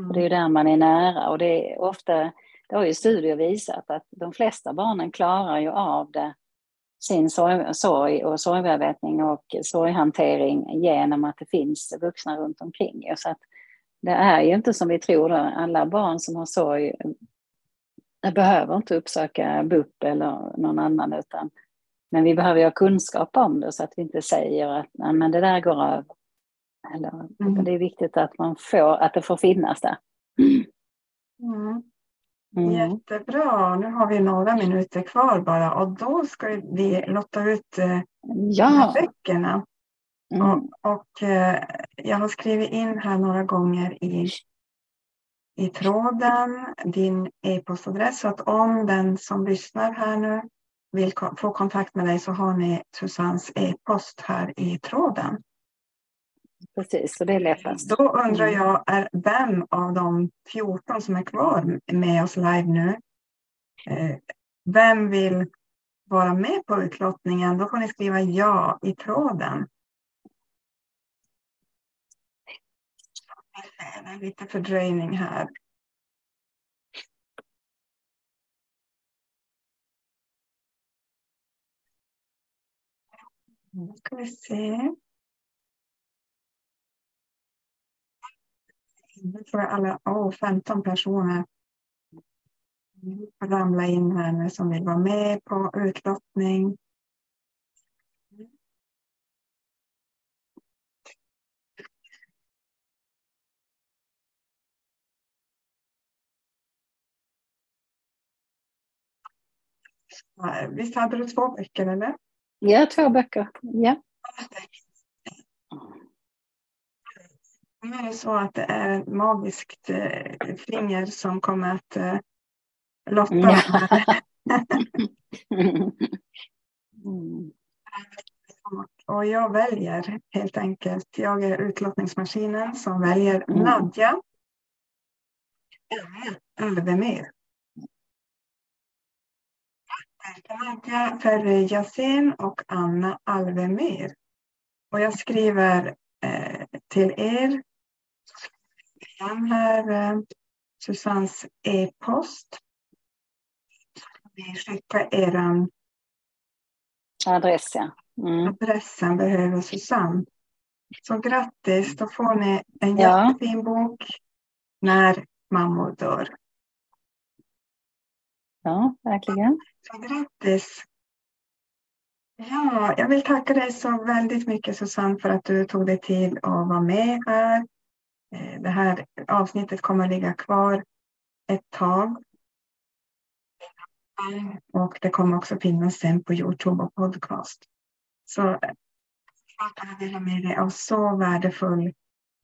[SPEAKER 1] Och det är ju där man är nära och det är ofta, det har ju studier visat att de flesta barnen klarar ju av det, sin sorg, sorg och sorgbearbetning och sorghantering genom att det finns vuxna runt omkring. Så att det är ju inte som vi tror, då, alla barn som har sorg behöver inte uppsöka BUP eller någon annan utan men vi behöver ha kunskap om det så att vi inte säger att Nej, men det där går över. Eller,
[SPEAKER 2] Mm.
[SPEAKER 1] Det är viktigt att, man får, att det får finnas där.
[SPEAKER 2] Mm.
[SPEAKER 1] Mm.
[SPEAKER 2] Jättebra, nu har vi några minuter kvar bara och då ska vi lotta ut eh,
[SPEAKER 1] Ja,
[SPEAKER 2] böckerna.
[SPEAKER 1] mm.
[SPEAKER 2] Och, och eh, jag har skrivit in här några gånger i, i tråden din e-postadress. Så att om den som lyssnar här nu vill få kontakt med dig så har ni Susannes e-post här i tråden.
[SPEAKER 1] precis. Så det är lättast.
[SPEAKER 2] Då undrar
[SPEAKER 1] Mm.
[SPEAKER 2] jag, är vem av de 14 som är kvar med oss live nu, eh, vem vill vara med på utlottningen? Då får ni skriva ja i tråden. Det är lite fördröjning här. Nu ska vi se. Nu tror jag alla, oh, 15 personer ramla in här nu som vill vara med på utlottning. Visst hade du två böcker eller?
[SPEAKER 1] Ja, två böcker. Ja.
[SPEAKER 2] Nu är det så att det är ett magiskt eh, finger som kommer att eh, lotta.
[SPEAKER 1] Ja. [LAUGHS] Mm.
[SPEAKER 2] Och jag väljer helt enkelt. Jag är utlottningsmaskinen som väljer
[SPEAKER 1] Mm.
[SPEAKER 2] Nadja. Alvemyr. Nadja Ferry Yasin och Anna Alvemyr. Och jag skriver eh, till er. Igen här eh, Susannes e-post. Vi skickar eran
[SPEAKER 1] Adress, ja. Mm.
[SPEAKER 2] adressen behöver Susanne. Så grattis, då får ni en
[SPEAKER 1] Ja.
[SPEAKER 2] jättefin bok när mammor dör.
[SPEAKER 1] Ja, verkligen.
[SPEAKER 2] Så grattis! Ja, jag vill tacka dig så väldigt mycket Susanne för att du tog dig tid att vara med här. Eh, Det här avsnittet kommer att ligga kvar ett tag. Och det kommer också finnas sen på Youtube och podcast. Så eh, jag kan dela med dig av så värdefull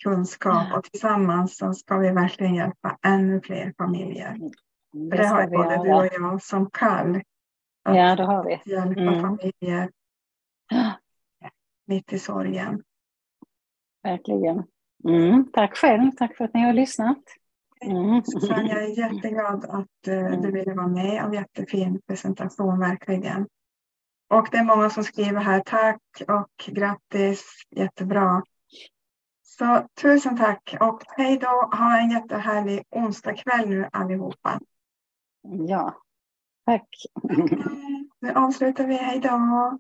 [SPEAKER 2] kunskap och tillsammans så ska vi verkligen hjälpa ännu fler familjer. För det
[SPEAKER 1] Det
[SPEAKER 2] har både du
[SPEAKER 1] göra.
[SPEAKER 2] och jag som kall. Att
[SPEAKER 1] Ja, det har vi.
[SPEAKER 2] hjälpa
[SPEAKER 1] Mm.
[SPEAKER 2] familjer mitt i sorgen.
[SPEAKER 1] Verkligen. Mm. Tack själv. Tack för att ni har lyssnat. Mm.
[SPEAKER 2] Susanne, jag är jätteglad att eh, du ville vara med och jättefin presentation verkligen. Och det är många som skriver här tack och grattis, jättebra. Så tusen tack och hej då. Ha en jättehärlig onsdagkväll nu allihopa.
[SPEAKER 1] Ja, tack.
[SPEAKER 2] Nu avslutar vi. Hej då.